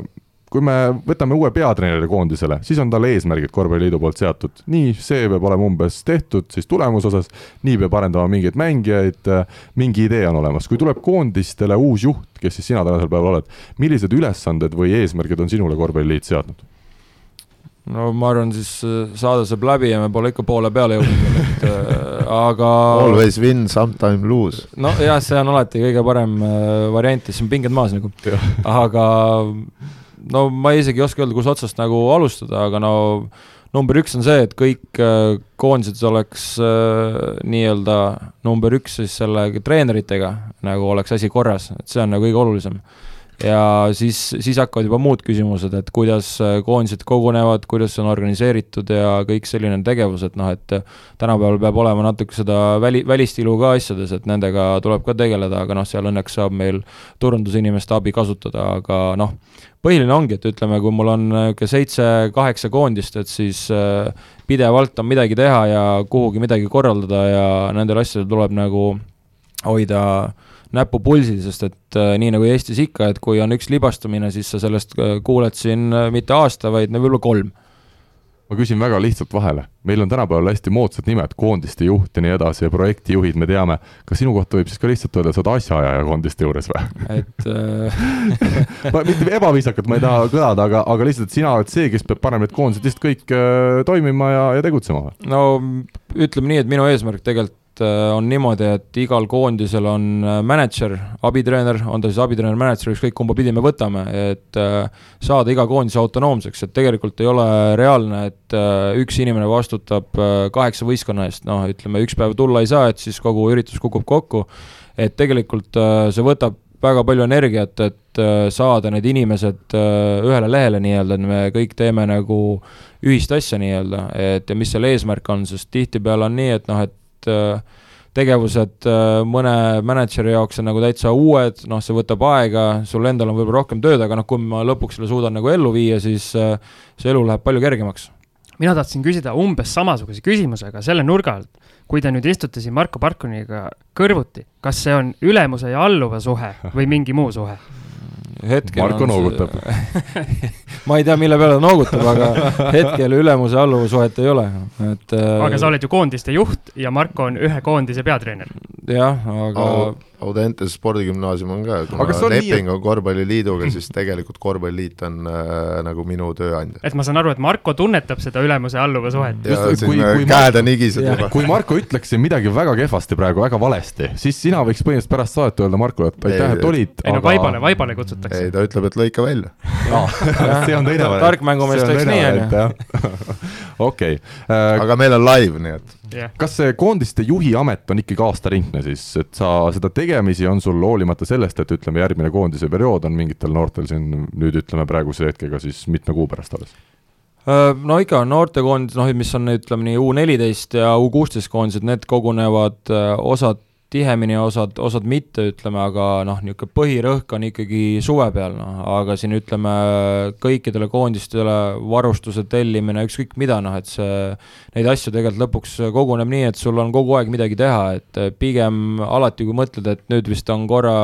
kui me võtame uue peatreeneri koondisele, siis on tal eesmärgid korvpalliliidu poolt seatud, nii see peab olema umbes tehtud siis tulemuse osas, nii peab arendama mingeid mängijaid, mingi idee on olemas, kui tuleb koondistele uus juht, kes siis sina tänasel päeval oled, millised ülesanded või eesmärgid on sinule korvpalliliit seadnud? No ma arvan, siis äh, saade saab läbi ja me pole ikka poole peale jõudnud, et äh, aga Always win, sometime lose. nojah, see on alati kõige parem äh, variant siis on pinged maas nagu, aga no ma isegi ei oska öelda, kus otsast nagu alustada, aga no number üks on see, et kõik koondised oleks nii-öelda number üks siis selle treeneritega, nagu oleks asi korras, et see on nagu kõige olulisem ja siis, siis hakkavad juba muud küsimused, et kuidas äh, koondised kogunevad, kuidas on organiseeritud ja kõik selline tegevus, et noh, et tänapäeval peab olema natuke seda väli, välistilu ka asjades, et nendega tuleb ka tegeleda, aga noh, seal õnneks saab meil turundusinimeste abi kasutada, aga noh, põhiline ongi, et ütleme, kui mul on niisugune seitse-kaheksa koondist, et siis äh, pidevalt on midagi teha ja kuhugi midagi korraldada ja nendel asjadel tuleb nagu hoida äh, näpu pulsil, sest et äh, nii nagu Eestis ikka, et kui on üks libastumine, siis sa sellest äh, kuuled siin äh, mitte aasta, vaid võib-olla kolm. ma küsin väga lihtsalt vahele, meil on tänapäeval hästi moodsad nimed, koondiste juht ja nii edasi ja projektijuhid, me teame, kas sinu kohta võib siis ka lihtsalt öelda, sa oled asjaajaja koondiste juures või? et ma mitte ebaviisakalt, ma ei taha kõlada, aga, aga lihtsalt, sina oled see, kes peab panema need koondised lihtsalt kõik äh, toimima ja, ja tegutsema või? no ütleme nii, et minu eesmärk tegelikult Äh, on niimoodi, et igal koondisel on äh, mänedžer, abitreener, on ta siis abitreener, mänedžer, ükskõik kumba pidi me võtame, et äh, saada iga koondise autonoomseks, et tegelikult ei ole reaalne, et üks inimene vastutab kaheksa võistkonna eest, noh, ütleme, üks päev tulla ei saa, et siis kogu üritus kukub kokku, et tegelikult see võtab väga palju energiat, et saada need inimesed ühele lehele nii-öelda, et me kõik teeme nagu ühist asja nii-öelda, et ja mis selle eesmärk on, sest tihtipeale on nii, et noh, et Äh, tegevused äh, mõne mänedžeri jaoks on nagu täitsa uued, noh, see võtab aega, sul endal on võib-olla rohkem tööd, aga noh, kui ma lõpuks selle suudan nagu ellu viia, siis äh, see elu läheb palju kergemaks. mina tahtsin küsida umbes samasuguse küsimuse, aga selle nurga alt, kui te nüüd istute siin Marko Parkoniga kõrvuti, kas see on ülemuse ja alluva suhe või mingi muu suhe? Hetkel Marko noogutab. Ma ei tea, mille peale ta noogutab, aga hetkel ülemuse alluva suhet ei ole, et äh, aga sa oled ju koondiste juht ja Marko on ühe koondise peatreener. jah, aga Audentes spordigümnaasium on ka, kuna on leping on Korvpalliliiduga, siis tegelikult Korvpalliliit on äh, nagu minu tööandja. et ma saan aru, et Marko tunnetab seda ülemuse-alluva suhet. kui, kui käed on higised juba. kui Marko ütleks siin midagi väga kehvasti praegu, väga valesti, siis sina võiks põhimõtteliselt pärast saadet öelda Markole, et aitäh, et olid. ei no aga... vaibale, vaibale kutsutakse. ei, ta ütleb, et lõika välja no, see on teine variant. tark mängumees teeks nii, on ju. okei. Äh, aga meil on live, nii et yeah.. kas see koondiste juhi amet on ikkagi aastaringne siis, et sa seda tegemisi on sul hoolimata sellest, et ütleme, järgmine koondise periood on mingitel noortel siin nüüd ütleme praeguse hetkega siis mitme kuu pärast alles? No ikka, noortekoondis, noh, mis on, ütleme nii, U neliteist ja U kuusteist koondised, need kogunevad, osad tihemini, osad, osad mitte, ütleme, aga noh, niisugune põhirõhk on ikkagi suve peal, noh, aga siin ütleme, kõikidele koondistele varustuse tellimine, ükskõik mida, noh, et see, neid asju tegelikult lõpuks koguneb nii, et sul on kogu aeg midagi teha, et pigem alati, kui mõtled, et nüüd vist on korra,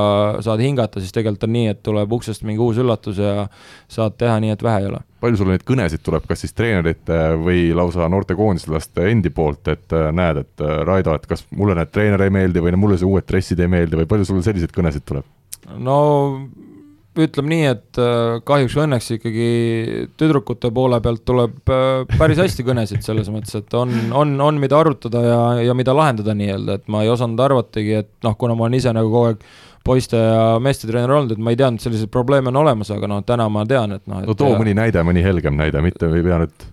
saad hingata, siis tegelikult on nii, et tuleb uksest mingi uus üllatus ja saad teha nii, et vähe ei ole palju sulle neid kõnesid tuleb, kas siis treenerite või lausa noortekoondislaste endi poolt, et äh, näed, et äh, Raido, et kas mulle need treener ei meeldi või mulle see uued dressid ei meeldi või palju sul selliseid kõnesid tuleb? no ütleme nii, et äh, kahjuks või õnneks ikkagi tüdrukute poole pealt tuleb päris hästi kõnesid, selles mõttes, et on, on, on, mida arutada ja, ja mida lahendada nii-öelda, et ma ei osanud arvatagi, et noh, kuna ma olen ise nagu kogu aeg poiste ja meeste treener olnud, et ma ei teadnud, selliseid probleeme on olemas, aga noh, täna ma tean, et noh. no too ja... mõni näide, mõni helgem näide, mitte ei pea nüüd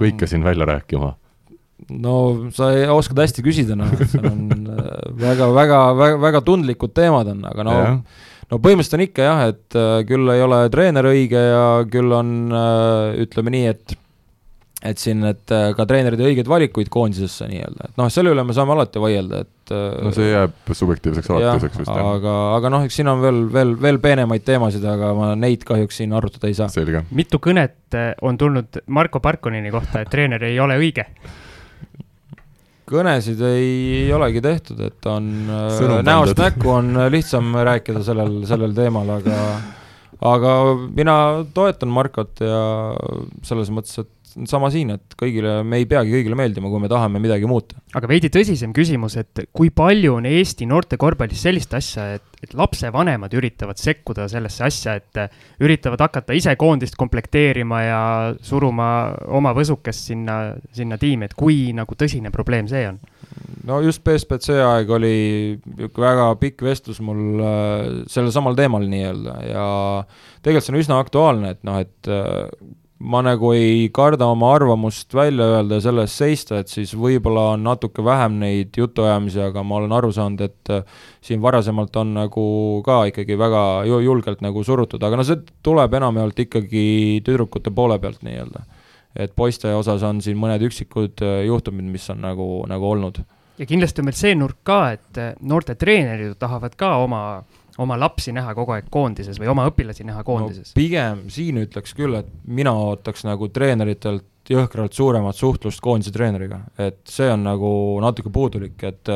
kõike siin välja rääkima no sa oskad hästi küsida, noh, seal on väga, väga, väga, väga tundlikud teemad on, aga no ja. no põhimõtteliselt on ikka jah, et äh, küll ei ole treener õige ja küll on, äh, ütleme nii, et et siin, et äh, ka treenerid õigeid valikuid koondisesse nii-öelda, et noh, selle üle me saame alati vaielda, et no see jääb subjektiivseks alatiseks vist, aga, aga noh, eks siin on veel, veel, veel peenemaid teemasid, aga ma neid kahjuks siin arutada ei saa. mitu kõnet on tulnud Marko Parkonini kohta, et treener ei ole õige kõnesid ei, ei olegi tehtud, et on äh, Sõnum näost pandud. näkku on lihtsam rääkida sellel, sellel teemal, aga aga mina toetan Markot ja selles mõttes, et sama siin, et kõigile, me ei peagi kõigile meeldima, kui me tahame midagi muuta. aga veidi tõsisem küsimus, et kui palju on Eesti noorte korvpallis sellist asja, et, et lapsevanemad üritavad sekkuda sellesse asja, et üritavad hakata ise koondist komplekteerima ja suruma oma võsukest sinna, sinna tiimi, et kui nagu tõsine probleem see on? no just BSBC aeg oli niisugune väga pikk vestlus mul äh, sellel samal teemal nii-öelda ja tegelikult see on üsna aktuaalne, et noh, et äh, ma nagu ei karda oma arvamust välja öelda ja selle eest seista, et siis võib-olla on natuke vähem neid jutuajamisi, aga ma olen aru saanud, et äh, siin varasemalt on nagu ka ikkagi väga julgelt nagu surutud, aga no see tuleb enamjaolt ikkagi tüdrukute poole pealt nii-öelda. et poiste osas on siin mõned üksikud äh, juhtumid, mis on nagu, nagu olnud. ja kindlasti on meil see nurk ka, et äh, noorte treenerid tahavad ka oma oma lapsi näha kogu aeg koondises või oma õpilasi näha koondises no,? pigem siin ütleks küll, et mina ootaks nagu treeneritelt jõhkralt suuremat suhtlust koondise treeneriga, et see on nagu natuke puudulik, et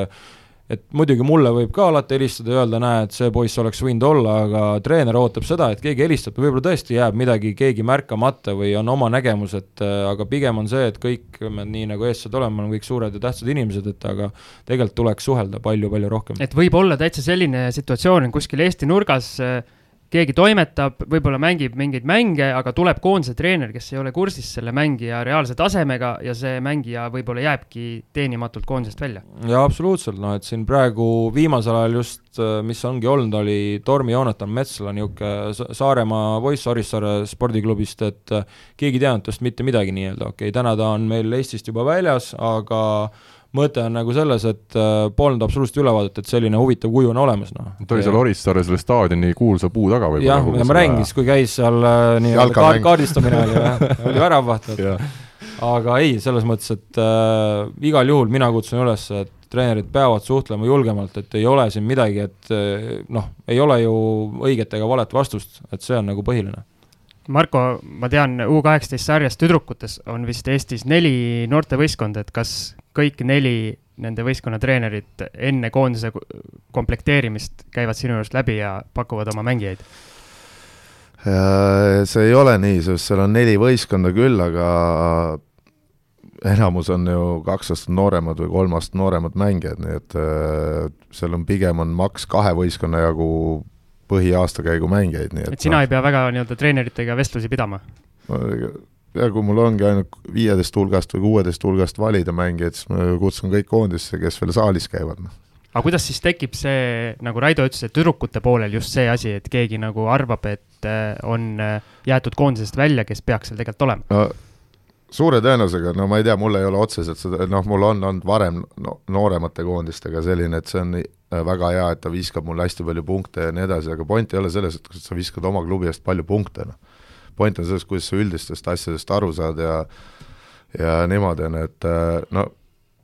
et muidugi mulle võib ka alati helistada ja öelda, näe, et see poiss oleks võinud olla, aga treener ootab seda, et keegi helistab, võib-olla tõesti jääb midagi, keegi märkamata või on oma nägemus, et äh, aga pigem on see, et kõik me nii nagu eestlased oleme, oleme kõik suured ja tähtsad inimesed, et aga tegelikult tuleks suhelda palju-palju rohkem. et võib olla täitsa selline situatsioon kuskil Eesti nurgas äh, keegi toimetab, võib-olla mängib mingeid mänge, aga tuleb koondise treener, kes ei ole kursis selle mängija reaalse tasemega ja see mängija võib-olla jääbki teenimatult koondisest välja. jaa, absoluutselt, noh et siin praegu viimasel ajal just, äh, mis ongi olnud, oli Tormi Joonatan Metsla, niisugune Saaremaa poiss Orissaare spordiklubist, et äh, keegi ei teadnud temast mitte midagi nii-öelda, okei okay,, täna ta on meil Eestist juba väljas, aga mõte on nagu selles, et äh, polnud absoluutselt ülevaadet, et selline huvitav kuju on olemas, noh. ta oli seal Orissaare selle staadioni kuulsa puu taga võib-olla. jah, ja ma räägin siis, kui käis seal äh, nii-öelda kaard, kaardistamine oli oli väravvaht aga ei, selles mõttes, et äh, igal juhul mina kutsun üles, et treenerid peavad suhtlema julgemalt, et ei ole siin midagi, et äh, noh, ei ole ju õiget ega valet vastust, et see on nagu põhiline. Marko, ma tean, U kaheksateist sarjas tüdrukutes on vist Eestis neli noortevõistkonda, et kas kõik neli nende võistkonna treenerit enne koondise komplekteerimist käivad sinu juurest läbi ja pakuvad oma mängijaid? see ei ole nii, sest seal on neli võistkonda küll, aga enamus on ju kaks aastat nooremad või kolm aastat nooremad mängijad, nii et äh, seal on pigem on maks kahe võistkonna jagu põhiaastakäigu mängijaid, nii et et sina no, ei pea väga nii-öelda treeneritega vestlusi pidama? ja kui mul ongi ainult viieteist hulgast või kuueteist hulgast valida mängijaid, siis ma kutsun kõik koondisse, kes veel saalis käivad, noh. aga kuidas siis tekib see, nagu Raido ütles, et tüdrukute poolel just see asi, et keegi nagu arvab, et äh, on äh, jäetud koondisest välja, kes peaks seal tegelikult olema no,? suure tõenäosusega, no ma ei tea, mul ei ole otseselt seda, noh, mul on olnud varem no, nooremate koondistega selline, et see on äh, väga hea, et ta viskab mulle hästi palju punkte ja nii edasi, aga point ei ole selles, et sa viskad oma klubi eest palju punkte, noh point on selles, kuidas sa üldistest asjadest aru saad ja ja niimoodi on, et äh, no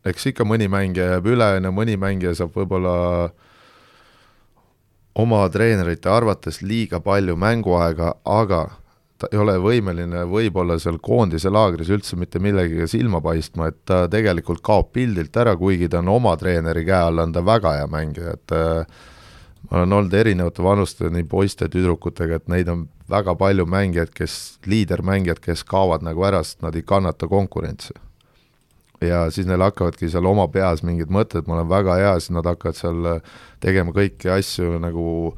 eks ikka mõni mängija jääb üle, on ju, mõni mängija saab võib-olla oma treenerite arvates liiga palju mänguaega, aga ta ei ole võimeline võib-olla seal koondise laagris üldse mitte millegagi silma paistma, et ta tegelikult kaob pildilt ära, kuigi ta on oma treeneri käe all, on ta väga hea mängija, et äh, ma olen olnud erinevate vanuste, nii poiste, tüdrukutega, et neid on väga palju mängijaid, kes, liidermängijad, kes kaovad nagu ära, sest nad ei kannata konkurentsi. ja siis neil hakkavadki seal oma peas mingid mõtted, ma olen väga hea, siis nad hakkavad seal tegema kõiki asju nagu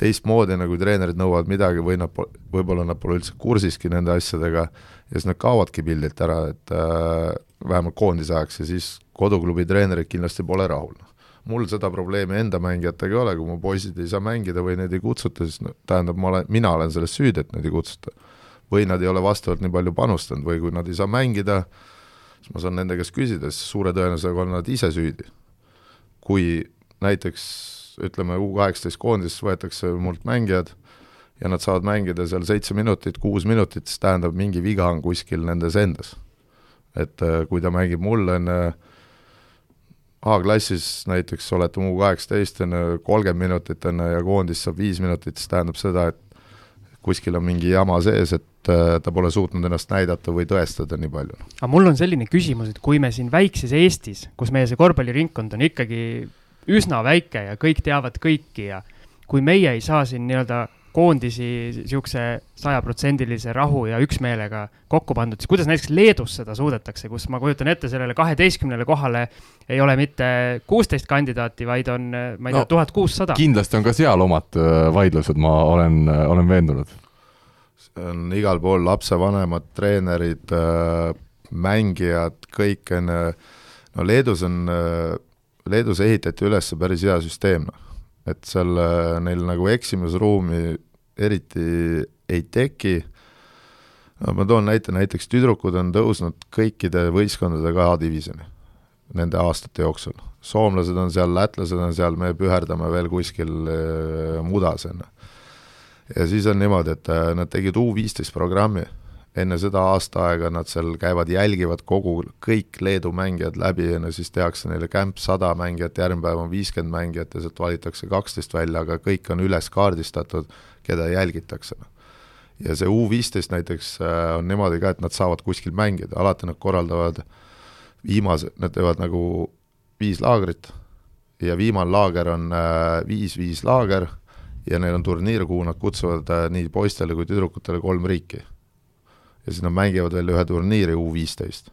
teistmoodi, nagu treenerid nõuavad midagi või nad, võib-olla nad pole üldse kursiski nende asjadega ja siis nad kaovadki pildilt ära, et äh, vähemalt koondise ajaks ja siis koduklubi treenerid kindlasti pole rahul mul seda probleemi enda mängijatega ei ole, kui mu poisid ei saa mängida või neid ei kutsuta, siis no, tähendab, ma olen, mina olen selles süüdi, et neid ei kutsuta. või nad ei ole vastavalt nii palju panustanud või kui nad ei saa mängida, siis ma saan nende käest küsida, siis suure tõenäosusega on nad ise süüdi. kui näiteks ütleme, U kaheksateist koondises võetakse mult mängijad ja nad saavad mängida seal seitse minutit, kuus minutit, siis tähendab, mingi viga on kuskil nendes endas. et äh, kui ta mängib mul enne A-klassis näiteks olete U kaheksateist enne kolmkümmend minutit enne ja koondis saab viis minutit, siis tähendab seda, et kuskil on mingi jama sees, et äh, ta pole suutnud ennast näidata või tõestada nii palju. aga mul on selline küsimus, et kui me siin väikses Eestis, kus meie see korvpalliringkond on ikkagi üsna väike ja kõik teavad kõiki ja kui meie ei saa siin nii-öelda koondisi niisuguse sajaprotsendilise rahu ja üksmeelega kokku pandud, siis kuidas näiteks Leedus seda suudetakse, kus ma kujutan ette, sellele kaheteistkümnele kohale ei ole mitte kuusteist kandidaati, vaid on, ma ei tea no,, tuhat kuussada. kindlasti on ka seal omad äh, vaidlused, ma olen, äh, olen veendunud. on igal pool lapsevanemad, treenerid, äh, mängijad, kõik on, no Leedus on, Leedus ehitati üles päris hea süsteem, noh et seal äh, neil nagu eksimusruumi eriti ei teki, ma toon näite, näiteks tüdrukud on tõusnud kõikide võistkondadega A-divisjoni nende aastate jooksul. soomlased on seal, lätlased on seal, me püherdame veel kuskil äh, mudas, on ju. ja siis on niimoodi, et äh, nad tegid U15 programmi enne seda aasta aega nad seal käivad, jälgivad kogu, kõik Leedu mängijad läbi ja no siis tehakse neile kämp sada mängijat, järgmine päev on viiskümmend mängijat ja sealt valitakse kaksteist välja, aga kõik on üles kaardistatud, keda jälgitakse. ja see U viisteist näiteks äh, on niimoodi ka, et nad saavad kuskil mängida, alati nad korraldavad viimase, nad teevad nagu viis laagrit ja viimane laager on viis-viis äh, laager ja neil on turniir, kuhu nad kutsuvad äh, nii poistele kui tüdrukutele kolm riiki ja siis nad mängivad veel ühe turniiri U viisteist.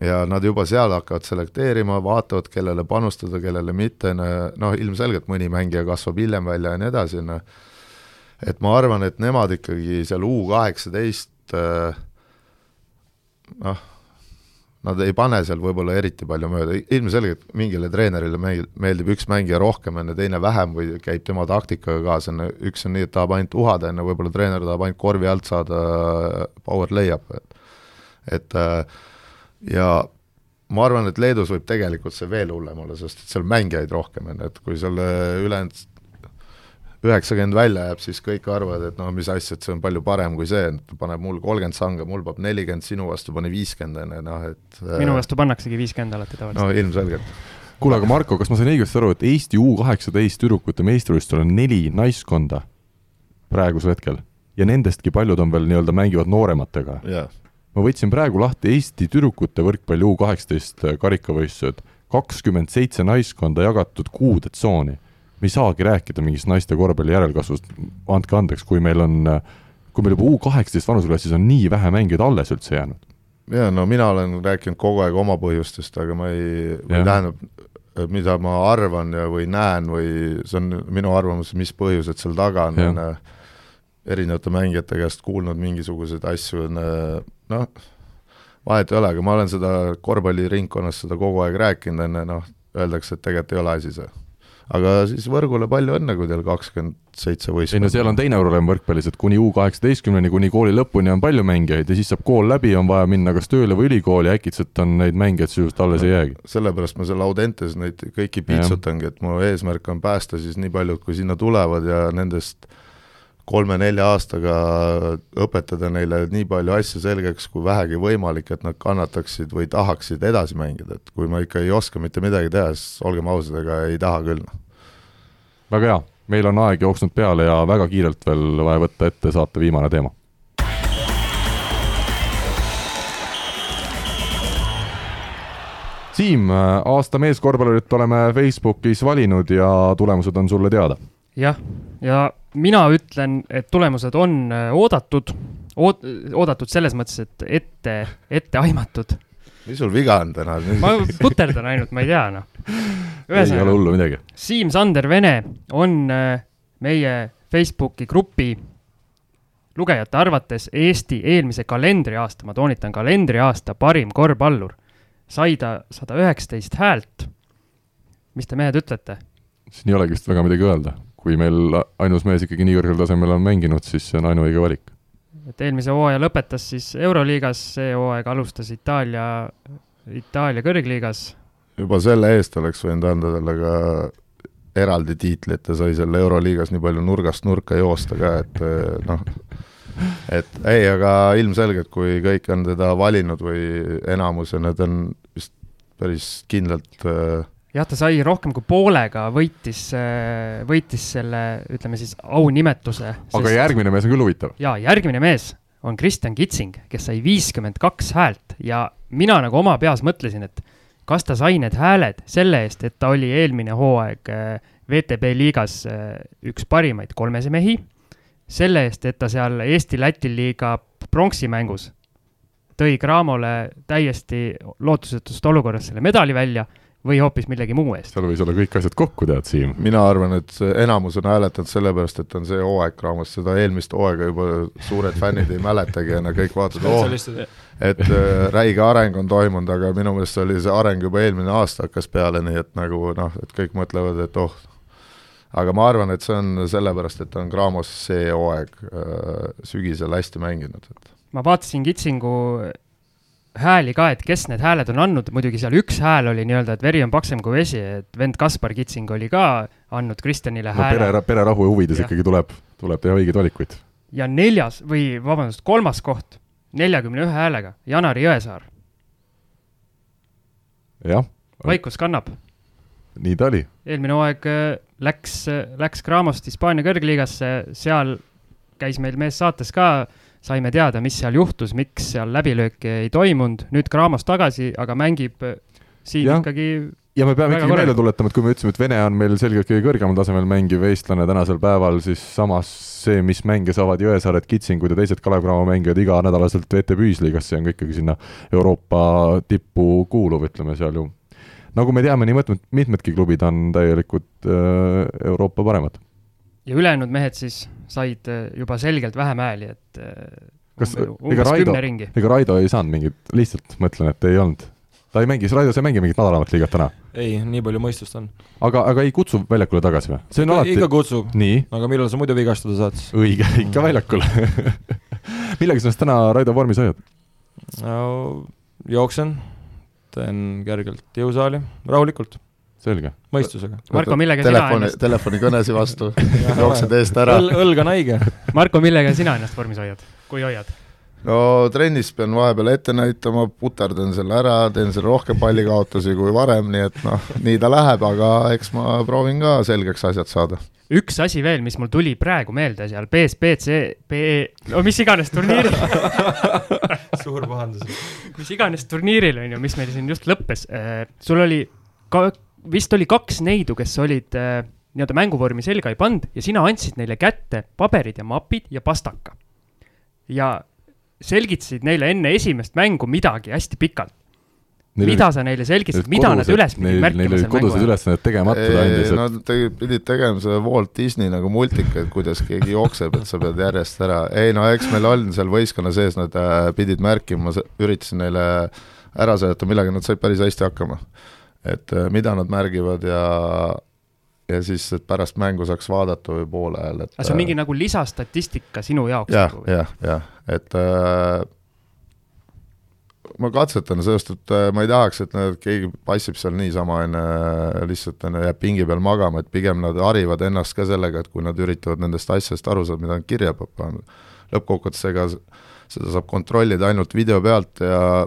ja nad juba seal hakkavad selekteerima, vaatavad, kellele panustada, kellele mitte, noh ilmselgelt mõni mängija kasvab hiljem välja ja nii edasi, noh et ma arvan, et nemad ikkagi seal U kaheksateist noh, nad ei pane seal võib-olla eriti palju mööda, ilmselgelt mingile treenerile meeldib, üks mängija rohkem, on ju, teine vähem või käib tema taktikaga kaasa, on ju, üks on nii, et tahab ainult uhada, on ju, võib-olla treener tahab ainult korvi alt saada power layup, et et ja ma arvan, et Leedus võib tegelikult see veel hullem olla, sest et seal mängijaid rohkem on et kui seal ülejäänud üheksakümmend välja jääb, siis kõik arvavad, et no mis asja, et see on palju parem kui see, et paneb mul kolmkümmend sanga, mul paneb nelikümmend, sinu vastu pani viiskümmend, on ju, noh et minu vastu pannaksegi viiskümmend alati tavaliselt. no ilmselgelt. kuule, aga Marko, kas ma sain õigesti aru, et Eesti U kaheksateist tüdrukute meistrivõistlustel on neli naiskonda praegusel hetkel ja nendestki paljud on veel nii-öelda, mängivad noorematega yeah.? ma võtsin praegu lahti Eesti tüdrukute võrkpalli U kaheksateist karikavõistlused, kakskümmend seitse naiskonda jagatud kuude tsooni me ei saagi rääkida mingist naiste korvpalli järelkasvust, andke andeks, kui meil on, kui meil juba U kaheksateist vanuseklassis on nii vähe mängijaid alles üldse jäänud. jaa, no mina olen rääkinud kogu aeg oma põhjustest, aga ma ei, või tähendab, mida ma arvan ja, või näen või see on minu arvamus, mis põhjused seal taga on, on erinevate mängijate käest kuulnud mingisuguseid asju, noh, vahet ei ole, aga ma olen seda korvpalliringkonnas seda kogu aeg rääkinud, on ju, noh, öeldakse, et tegelikult ei ole asi see aga siis võrgule palju õnne, kui teil kakskümmend seitse võistkonda. ei no seal on teine probleem võrkpallis, et kuni U kaheksateistkümneni, kuni kooli lõpuni on palju mängijaid ja siis saab kool läbi, on vaja minna kas tööle või ülikooli, äkitselt on neid mängijaid sisuliselt alles ei jäägi. sellepärast ma seal Audentes neid kõiki piitsutangi, et mu eesmärk on päästa siis nii paljud, kui sinna tulevad ja nendest kolme-nelja aastaga õpetada neile nii palju asju selgeks kui vähegi võimalik, et nad kannataksid või tahaksid edasi mängida, et kui ma ikka ei oska mitte midagi teha, siis olgem ausad, ega ei taha küll. väga hea, meil on aeg jooksnud peale ja väga kiirelt veel vaja võtta ette saate viimane teema. Siim, aasta meeskorvpallurit oleme Facebookis valinud ja tulemused on sulle teada. Jah, ja mina ütlen, et tulemused on äh, oodatud, oot-, oodatud selles mõttes, et ette, etteaimatud. mis sul viga on täna? ma puterdan ainult, ma ei tea, noh. ei ole hullu midagi. Siim-Sander Vene on äh, meie Facebooki grupi lugejate arvates Eesti eelmise kalendriaasta, ma toonitan, kalendriaasta parim korvpallur. sai ta sada üheksateist häält mis te mehed ütlete? siin ei olegi vist väga midagi öelda. Kui meil ainus mees ikkagi nii kõrgel tasemel on mänginud, siis see on ainuõige valik. et eelmise hooaja lõpetas siis Euroliigas, see hooaeg alustas Itaalia, Itaalia kõrgliigas. juba selle eest oleks võinud anda talle ka eraldi tiitli, et ta sai selle Euroliigas nii palju nurgast nurka joosta ka, et eh, noh, et ei, aga ilmselgelt, kui kõik on teda valinud või enamus ja need on vist päris kindlalt äh, jah, ta sai rohkem kui poolega, võitis, võitis selle, ütleme siis aunimetuse. aga järgmine mees on küll huvitav. ja järgmine mees on Kristjan Kitsing, kes sai viiskümmend kaks häält ja mina nagu oma peas mõtlesin, et kas ta sai need hääled selle eest, et ta oli eelmine hooaeg äh, VTB liigas äh, üks parimaid kolmese mehi, selle eest, et ta seal Eesti-Läti liiga pronksimängus tõi Cramole täiesti lootusetust olukorras selle medali välja või hoopis millegi muu eest. seal võis olla kõik asjad kokku, tead, Siim. mina arvan, et enamus on hääletanud sellepärast, et on see hooaeg raamat, seda eelmist hooaega juba suured fännid ei mäletagi ja nad kõik vaatavad, oh, spetsialistid, et äh, räige areng on toimunud, aga minu meelest oli see areng juba eelmine aasta hakkas peale, nii et nagu noh, et kõik mõtlevad, et oh, aga ma arvan, et see on sellepärast, et on Graamos see hooaeg äh, sügisel hästi mänginud, et ma vaatasin Kitsingu hääli ka, et kes need hääled on andnud, muidugi seal üks hääl oli nii-öelda, et veri on paksem kui vesi, et vend Kaspar Kitsing oli ka andnud Kristjanile no hääle pere, pererahu huvides Jah. ikkagi tuleb, tuleb teha õigeid valikuid. ja neljas või vabandust, kolmas koht neljakümne ühe häälega, Janari Jõesaar, jah, vaikus kannab. nii ta oli. eelmine hooaeg äh, läks, läks Gramost Hispaania kõrgliigasse, seal käis meil mees saates ka, saime teada, mis seal juhtus, miks seal läbilööki ei toimunud, nüüd Gramos tagasi, aga mängib äh, siin ja. ikkagi ja me peame ikkagi meelde tuletama, et kui me ütlesime, et Vene on meil selgelt kõige kõrgemal tasemel mängiv eestlane tänasel päeval, siis samas see, mis mänge saavad Jõesaared, Kitsingud ja teised Kalev Cramo mängijad iganädalaselt VTB ühisliigasse, on ka ikkagi sinna Euroopa tippu kuuluv, ütleme seal ju. nagu me teame, nii mitmed, mitmedki klubid on täielikult äh, Euroopa paremad. Ja ülejäänud mehed siis said äh, juba selgelt vähem hääli, et äh, Kas- umbe- ega Raido- ega Raido ei saanud mingit, lihtsalt mõtlen, et ei olnud. ta ei mängi, Raido, sa ei mängi mingit madalamat liigat täna, ei, nii palju mõistust on. aga, aga ei kutsu väljakule tagasi või? see on alati ikka kutsub, aga millal sa muidu vigastada saad siis? õige, ikka väljakul. millega sa ennast täna Raido vormis hoiad? no jooksen, teen kergelt jõusaali, rahulikult, selge. mõistusega. Marko, millega sina telefoni, ennast- telefonikõnesi vastu, jooksed eest ära. õl, õlg on haige. Marko, millega sina ennast vormis hoiad, kui hoiad? no trennis pean vahepeal ette näitama, puterdan selle ära, teen seal rohkem pallikaotusi kui varem, nii et noh, nii ta läheb, aga eks ma proovin ka selgeks asjad saada. üks asi veel, mis mul tuli praegu meelde seal BSBC, BE, no mis iganes turniiril, suur pahandus. mis iganes turniiril on ju, mis meil siin just lõppes, sul oli ka, vist oli kaks neidu, kes olid äh, nii-öelda mänguvormi selga ei pannud ja sina andsid neile kätte paberid ja mapid ja pastaka. ja selgitasid neile enne esimest mängu midagi hästi pikalt. mida sa neile selgitasid, mida nad üles pidid Neil märkima olid seal mängu kodused ajal? ülesanded tegemata, ta andis, Nad tegi- pidid tegema seda Walt Disney nagu multikaid, kuidas keegi jookseb, et sa pead järjest ära, ei no eks meil on seal võistkonna sees, nad äh, pidid märkima, ma üritasin neile ära seletada, millega nad said päris hästi hakkama. Et äh, mida nad märgivad ja, ja siis, et pärast mängu saaks vaadata või poole ajal, et aga see on mingi nagu lisastatistika sinu jaoks jah nagu, jah, jah, et äh, ma katsetan, sest et äh, ma ei tahaks, et nad, keegi passib seal niisama enne, lihtsalt enne jääb pingi peal magama, et pigem nad harivad ennast ka sellega, et kui nad üritavad nendest asjadest aru saada, mida nad kirja peab panema. lõppkokkuvõttes ega seda saab kontrollida ainult video pealt ja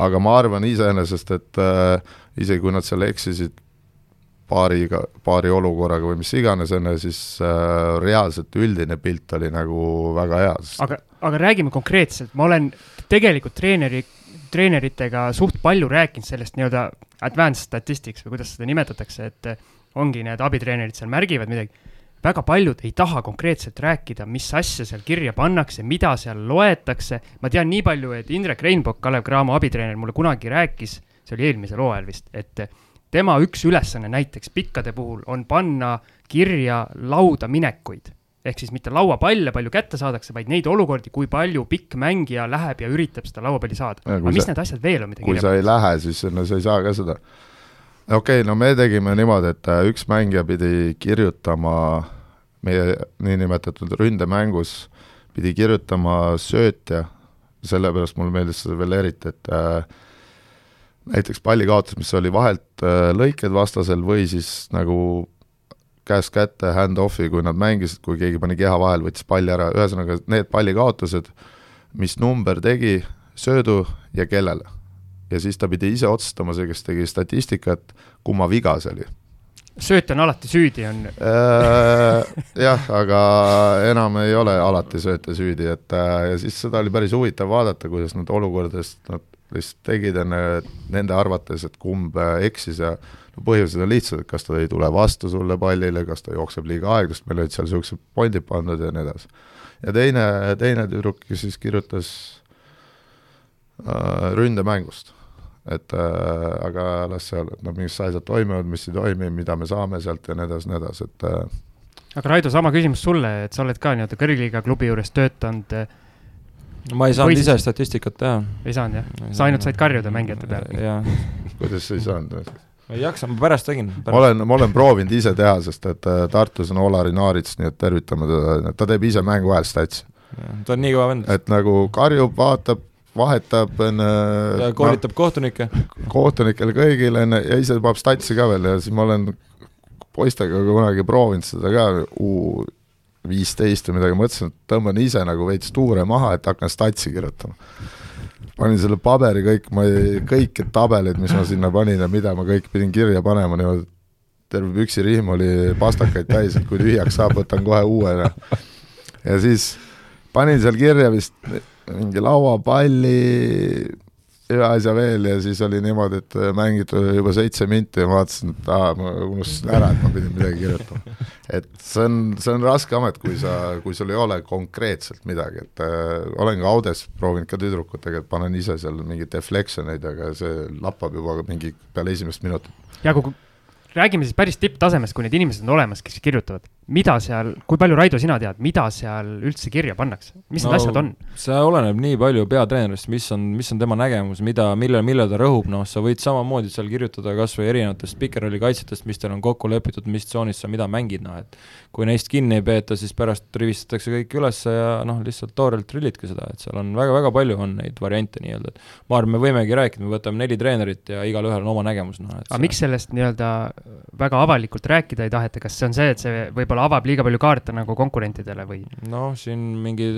aga ma arvan iseenesest, et äh, isegi kui nad seal eksisid paariga, paari olukorraga või mis iganes enne, siis äh, reaalselt üldine pilt oli nagu väga hea, sest aga, aga räägime konkreetselt, ma olen tegelikult treeneri, treeneritega suht palju rääkinud sellest nii-öelda advanced statistics või kuidas seda nimetatakse, et eh, ongi need abitreenerid seal märgivad midagi. väga paljud ei taha konkreetselt rääkida, mis asja seal kirja pannakse, mida seal loetakse. ma tean nii palju, et Indrek Reinbok, Kalev Cramo abitreener, mulle kunagi rääkis, see oli eelmisel hooajal vist, et tema üks ülesanne näiteks pikkade puhul on panna kirja lauda minekuid ehk siis mitte lauapalle palju kätte saadakse, vaid neid olukordi, kui palju pikk mängija läheb ja üritab seda lauapalli saada. Aga mis sa- need asjad veel on, mida kui kirja sa ei lähe, siis no sa ei saa ka seda. okei okay,, no me tegime niimoodi, et äh, üks mängija pidi kirjutama meie niinimetatud ründemängus, pidi kirjutama söötja, sellepärast mulle meeldis seda veel eriti, et äh, näiteks pallikaotus, mis oli vahelt äh, lõiked vastasel või siis nagu käest kätte hand-off'i, kui nad mängisid, kui keegi pani keha vahel, võttis palli ära, ühesõnaga need pallikaotused, mis number tegi, söödu ja kellele. ja siis ta pidi ise otsustama, see, kes tegi statistikat, kumma viga see oli sööt on alati süüdi, on äh, jah, aga enam ei ole alati sööte süüdi, et äh, ja siis seda oli päris huvitav vaadata, kuidas nad olukordadest nad lihtsalt tegid enne nende arvates, et kumb äh, eksis ja no põhjused on lihtsad, et kas ta ei tule vastu sulle pallile, kas ta jookseb liiga aeglaselt, meil olid seal niisugused pointid pandud ja nii edasi. ja teine, teine tüdruk, siis kirjutas äh, ründemängust et äh, aga las see olla, et noh, mis asjad toimuvad, mis ei toimi, mida me saame sealt ja nii edasi, nii edasi, et äh, aga Raido, sama küsimus sulle, et sa oled ka nii-öelda kõrgliiga klubi juures töötanud. Ma ei saanud Või ise statistikat teha. ei saanud jah? sa ainult said karjuda mängijate peale? kuidas sa ei saanud? ma ei jaksa, ma pärast tegin. ma olen, ma olen proovinud ise teha, sest et äh, Tartus on Olari Naarits, nii et tervitame teda, ta teeb ise mängu vahel statsi. ta on nii kõva vend. et nagu karjub, vaatab, vahetab enne ta koolitab kohtunikke. kohtunikele kõigile enne ja ise paneb statsi ka veel ja siis ma olen poistega kunagi proovinud seda ka, U viisteist või midagi, mõtlesin, et tõmban ise nagu veits tuure maha, et hakkan statsi kirjutama. panin selle paberi kõik, ma ei, kõik tabelid, mis ma sinna panin ja mida ma kõik pidin kirja panema niimoodi, terve püksirihm oli pastakaid täis, et kui tühjaks saab, võtan kohe uue ja ja siis panin seal kirja vist mingi lauapalli, ühe asja veel ja siis oli niimoodi, et mängiti juba seitse minti ja ma vaatasin, et aa, ma unustasin ära, et ma pidin midagi kirjutama. et see on, see on raske amet, kui sa, kui sul ei ole konkreetselt midagi, et äh, olen ka Audes proovinud ka tüdrukutega, et panen ise seal mingeid deflection eid, aga see lappab juba mingi peale esimest minutit. ja kui räägime siis päris tipptasemest, kui need inimesed on olemas, kes kirjutavad, mida seal, kui palju, Raido, sina tead, mida seal üldse kirja pannakse, mis need No, asjad on? see oleneb nii palju peatreenerist, mis on, mis on tema nägemus, mida, mille, mille ta rõhub, noh, sa võid samamoodi seal kirjutada kas või erinevatest pikerolli kaitsjatest, mis teil on kokku lepitud, mis tsoonis sa mida mängid, noh et kui neist kinni ei peeta, siis pärast rivistatakse kõik üles ja noh, lihtsalt toorelt trillidki seda, et seal on väga-väga palju on neid variante nii-öelda, et ma arvan, me võimegi rääkida, me võtame neli treenerit ja igalühel on oma nägemus, noh et aga miks sellest nii-öelda väga avalikult rääkida ei taheta, kas see on see, et see võib-olla avab liiga palju kaarte nagu konkurentidele või? noh, siin mingi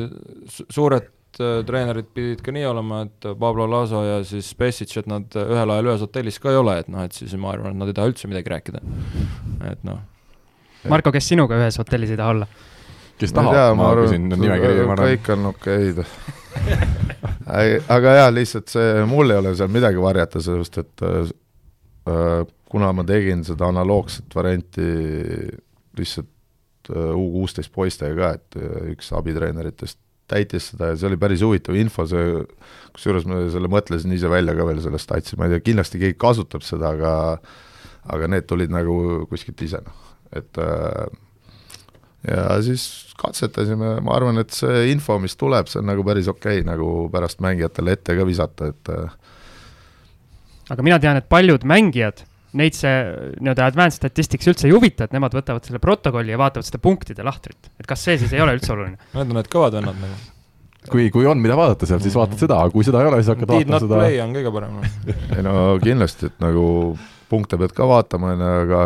su- suured äh, treenerid pidid ka nii olema, et Pablo Laso ja siis Pesic, et nad ühel ajal ühes hotellis ka ei ole, et noh, et siis ma arvan, et nad ei taha üldse midagi rääkida. et noh, Marko, kes sinuga ühes hotellis ei taha olla? kes tahab, ma küsin nimekiri, ma arvan. kõik on okeid aga jaa, lihtsalt see, mul ei ole seal midagi varjata, sellepärast et äh, kuna ma tegin seda analoogset varianti lihtsalt äh, U kuusteist poistega ka, et äh, üks abitreeneritest täitis seda ja see oli päris huvitav info, see, kusjuures ma selle mõtlesin ise välja ka veel sellest statsi, ma ei tea, kindlasti keegi kasutab seda, aga aga need tulid nagu kuskilt ise, noh, et äh, ja siis katsetasime, ma arvan, et see info, mis tuleb, see on nagu päris okei okay, nagu pärast mängijatele ette ka visata, et äh, aga mina tean, et paljud mängijad, neid see nii-öelda advanced statistics üldse ei huvita, et nemad võtavad selle protokolli ja vaatavad seda punktide lahtrit. et kas see siis ei ole üldse oluline? need on need kõvad vennad nagu. kui, kui on, mida vaadata seal, siis vaatad seda, aga kui seda ei ole, siis hakkad Did vaatama not seda play on kõige parem noh. ei no kindlasti, et nagu punkte pead ka vaatama, on ju, aga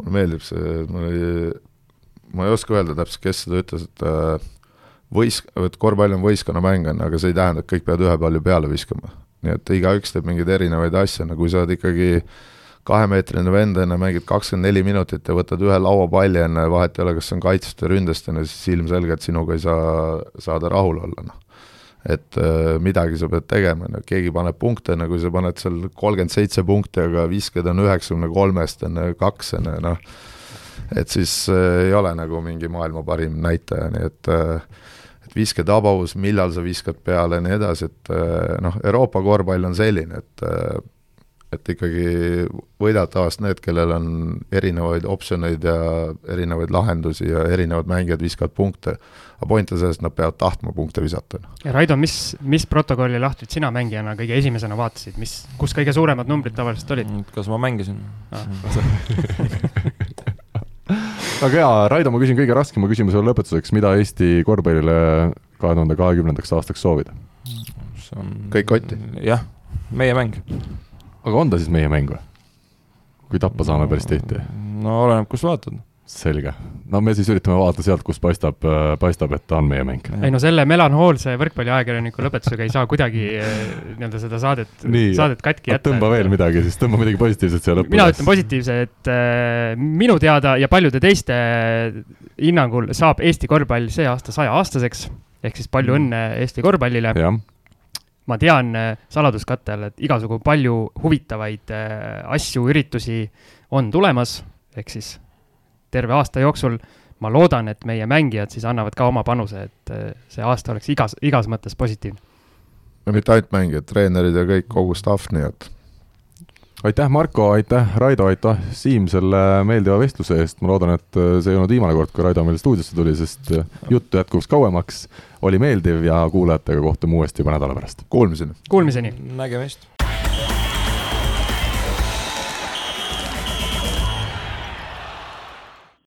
mulle meeldib see, mul oli, ma ei oska öelda täpselt, kes seda ütles, et äh, võis-, et korvpall on võistkonnamäng, on ju, aga see ei tähenda, et kõik peavad ühe palli peale viskama. nii et igaüks teeb mingeid erinevaid asju, no kui sa oled ikkagi kahemeetrine vend, enne mängid kakskümmend neli minutit ja võtad ühe lauapalli enne, vahet ei ole, kas see on kaitsest või ründest, on ju, siis ilmselgelt sinuga ei saa saada rahul olla, noh. Et äh, midagi sa pead tegema, no keegi paneb punkte, no kui sa paned seal kolmkümmend seitse punkti, aga viskad on üheksakümne kolmest, on ju, kaks, on ju, noh, et siis äh, ei ole nagu mingi maailma parim näitaja, nii et äh, et visketabavus, millal sa viskad peale ja nii edasi, et äh, noh, Euroopa korvpall on selline, et äh, et ikkagi võidavad tavaliselt need, kellel on erinevaid optsioneid ja erinevaid lahendusi ja erinevad mängijad viskavad punkte. aga point on selles, et nad peavad tahtma punkte visata. ja Raido, mis, mis protokolli lahtrit sina mängijana kõige esimesena vaatasid, mis, kus kõige suuremad numbrid tavaliselt olid? kas ma mängisin Ah. aga jaa, Raido, ma küsin kõige raskema küsimuse lõpetuseks, mida Eesti korvpallile kahe tuhande kahekümnendaks aastaks soovida? see on Kõik kotti. jah, meie mäng. Aga on ta siis meie mäng või? kui tappa saame päris tihti? no oleneb, kust vaatad. selge. no me siis üritame vaadata sealt, kus paistab, paistab, et ta on meie mäng. ei no selle melanhoolse võrkpalliajakirjaniku lõpetusega ei saa kuidagi eh, nii-öelda seda saadet, saadet katki jätta. tõmba veel midagi, siis tõmba midagi positiivset siia lõppu. mina ütlen positiivse, et äh, minu teada ja paljude teiste hinnangul saab Eesti korvpall see aasta sajaaastaseks, ehk siis palju õnne Eesti korvpallile. Ma tean äh, saladuskatte all, et igasugu palju huvitavaid äh, asju, üritusi on tulemas, ehk siis terve aasta jooksul ma loodan, et meie mängijad siis annavad ka oma panuse, et äh, see aasta oleks igas, igas mõttes positiivne. ja mitte ainult mängijad, treenerid ja kõik, kogu staff, nii et aitäh, Marko, aitäh, Raido, aitäh, Siim, selle meeldiva vestluse eest, ma loodan, et see ei olnud viimane kord, kui Raido meil stuudiosse tuli, sest jutt jätkuks kauemaks, oli meeldiv ja kuulajatega kohtume uuesti juba nädala pärast. kuulmiseni! Kuulmiseni! nägemist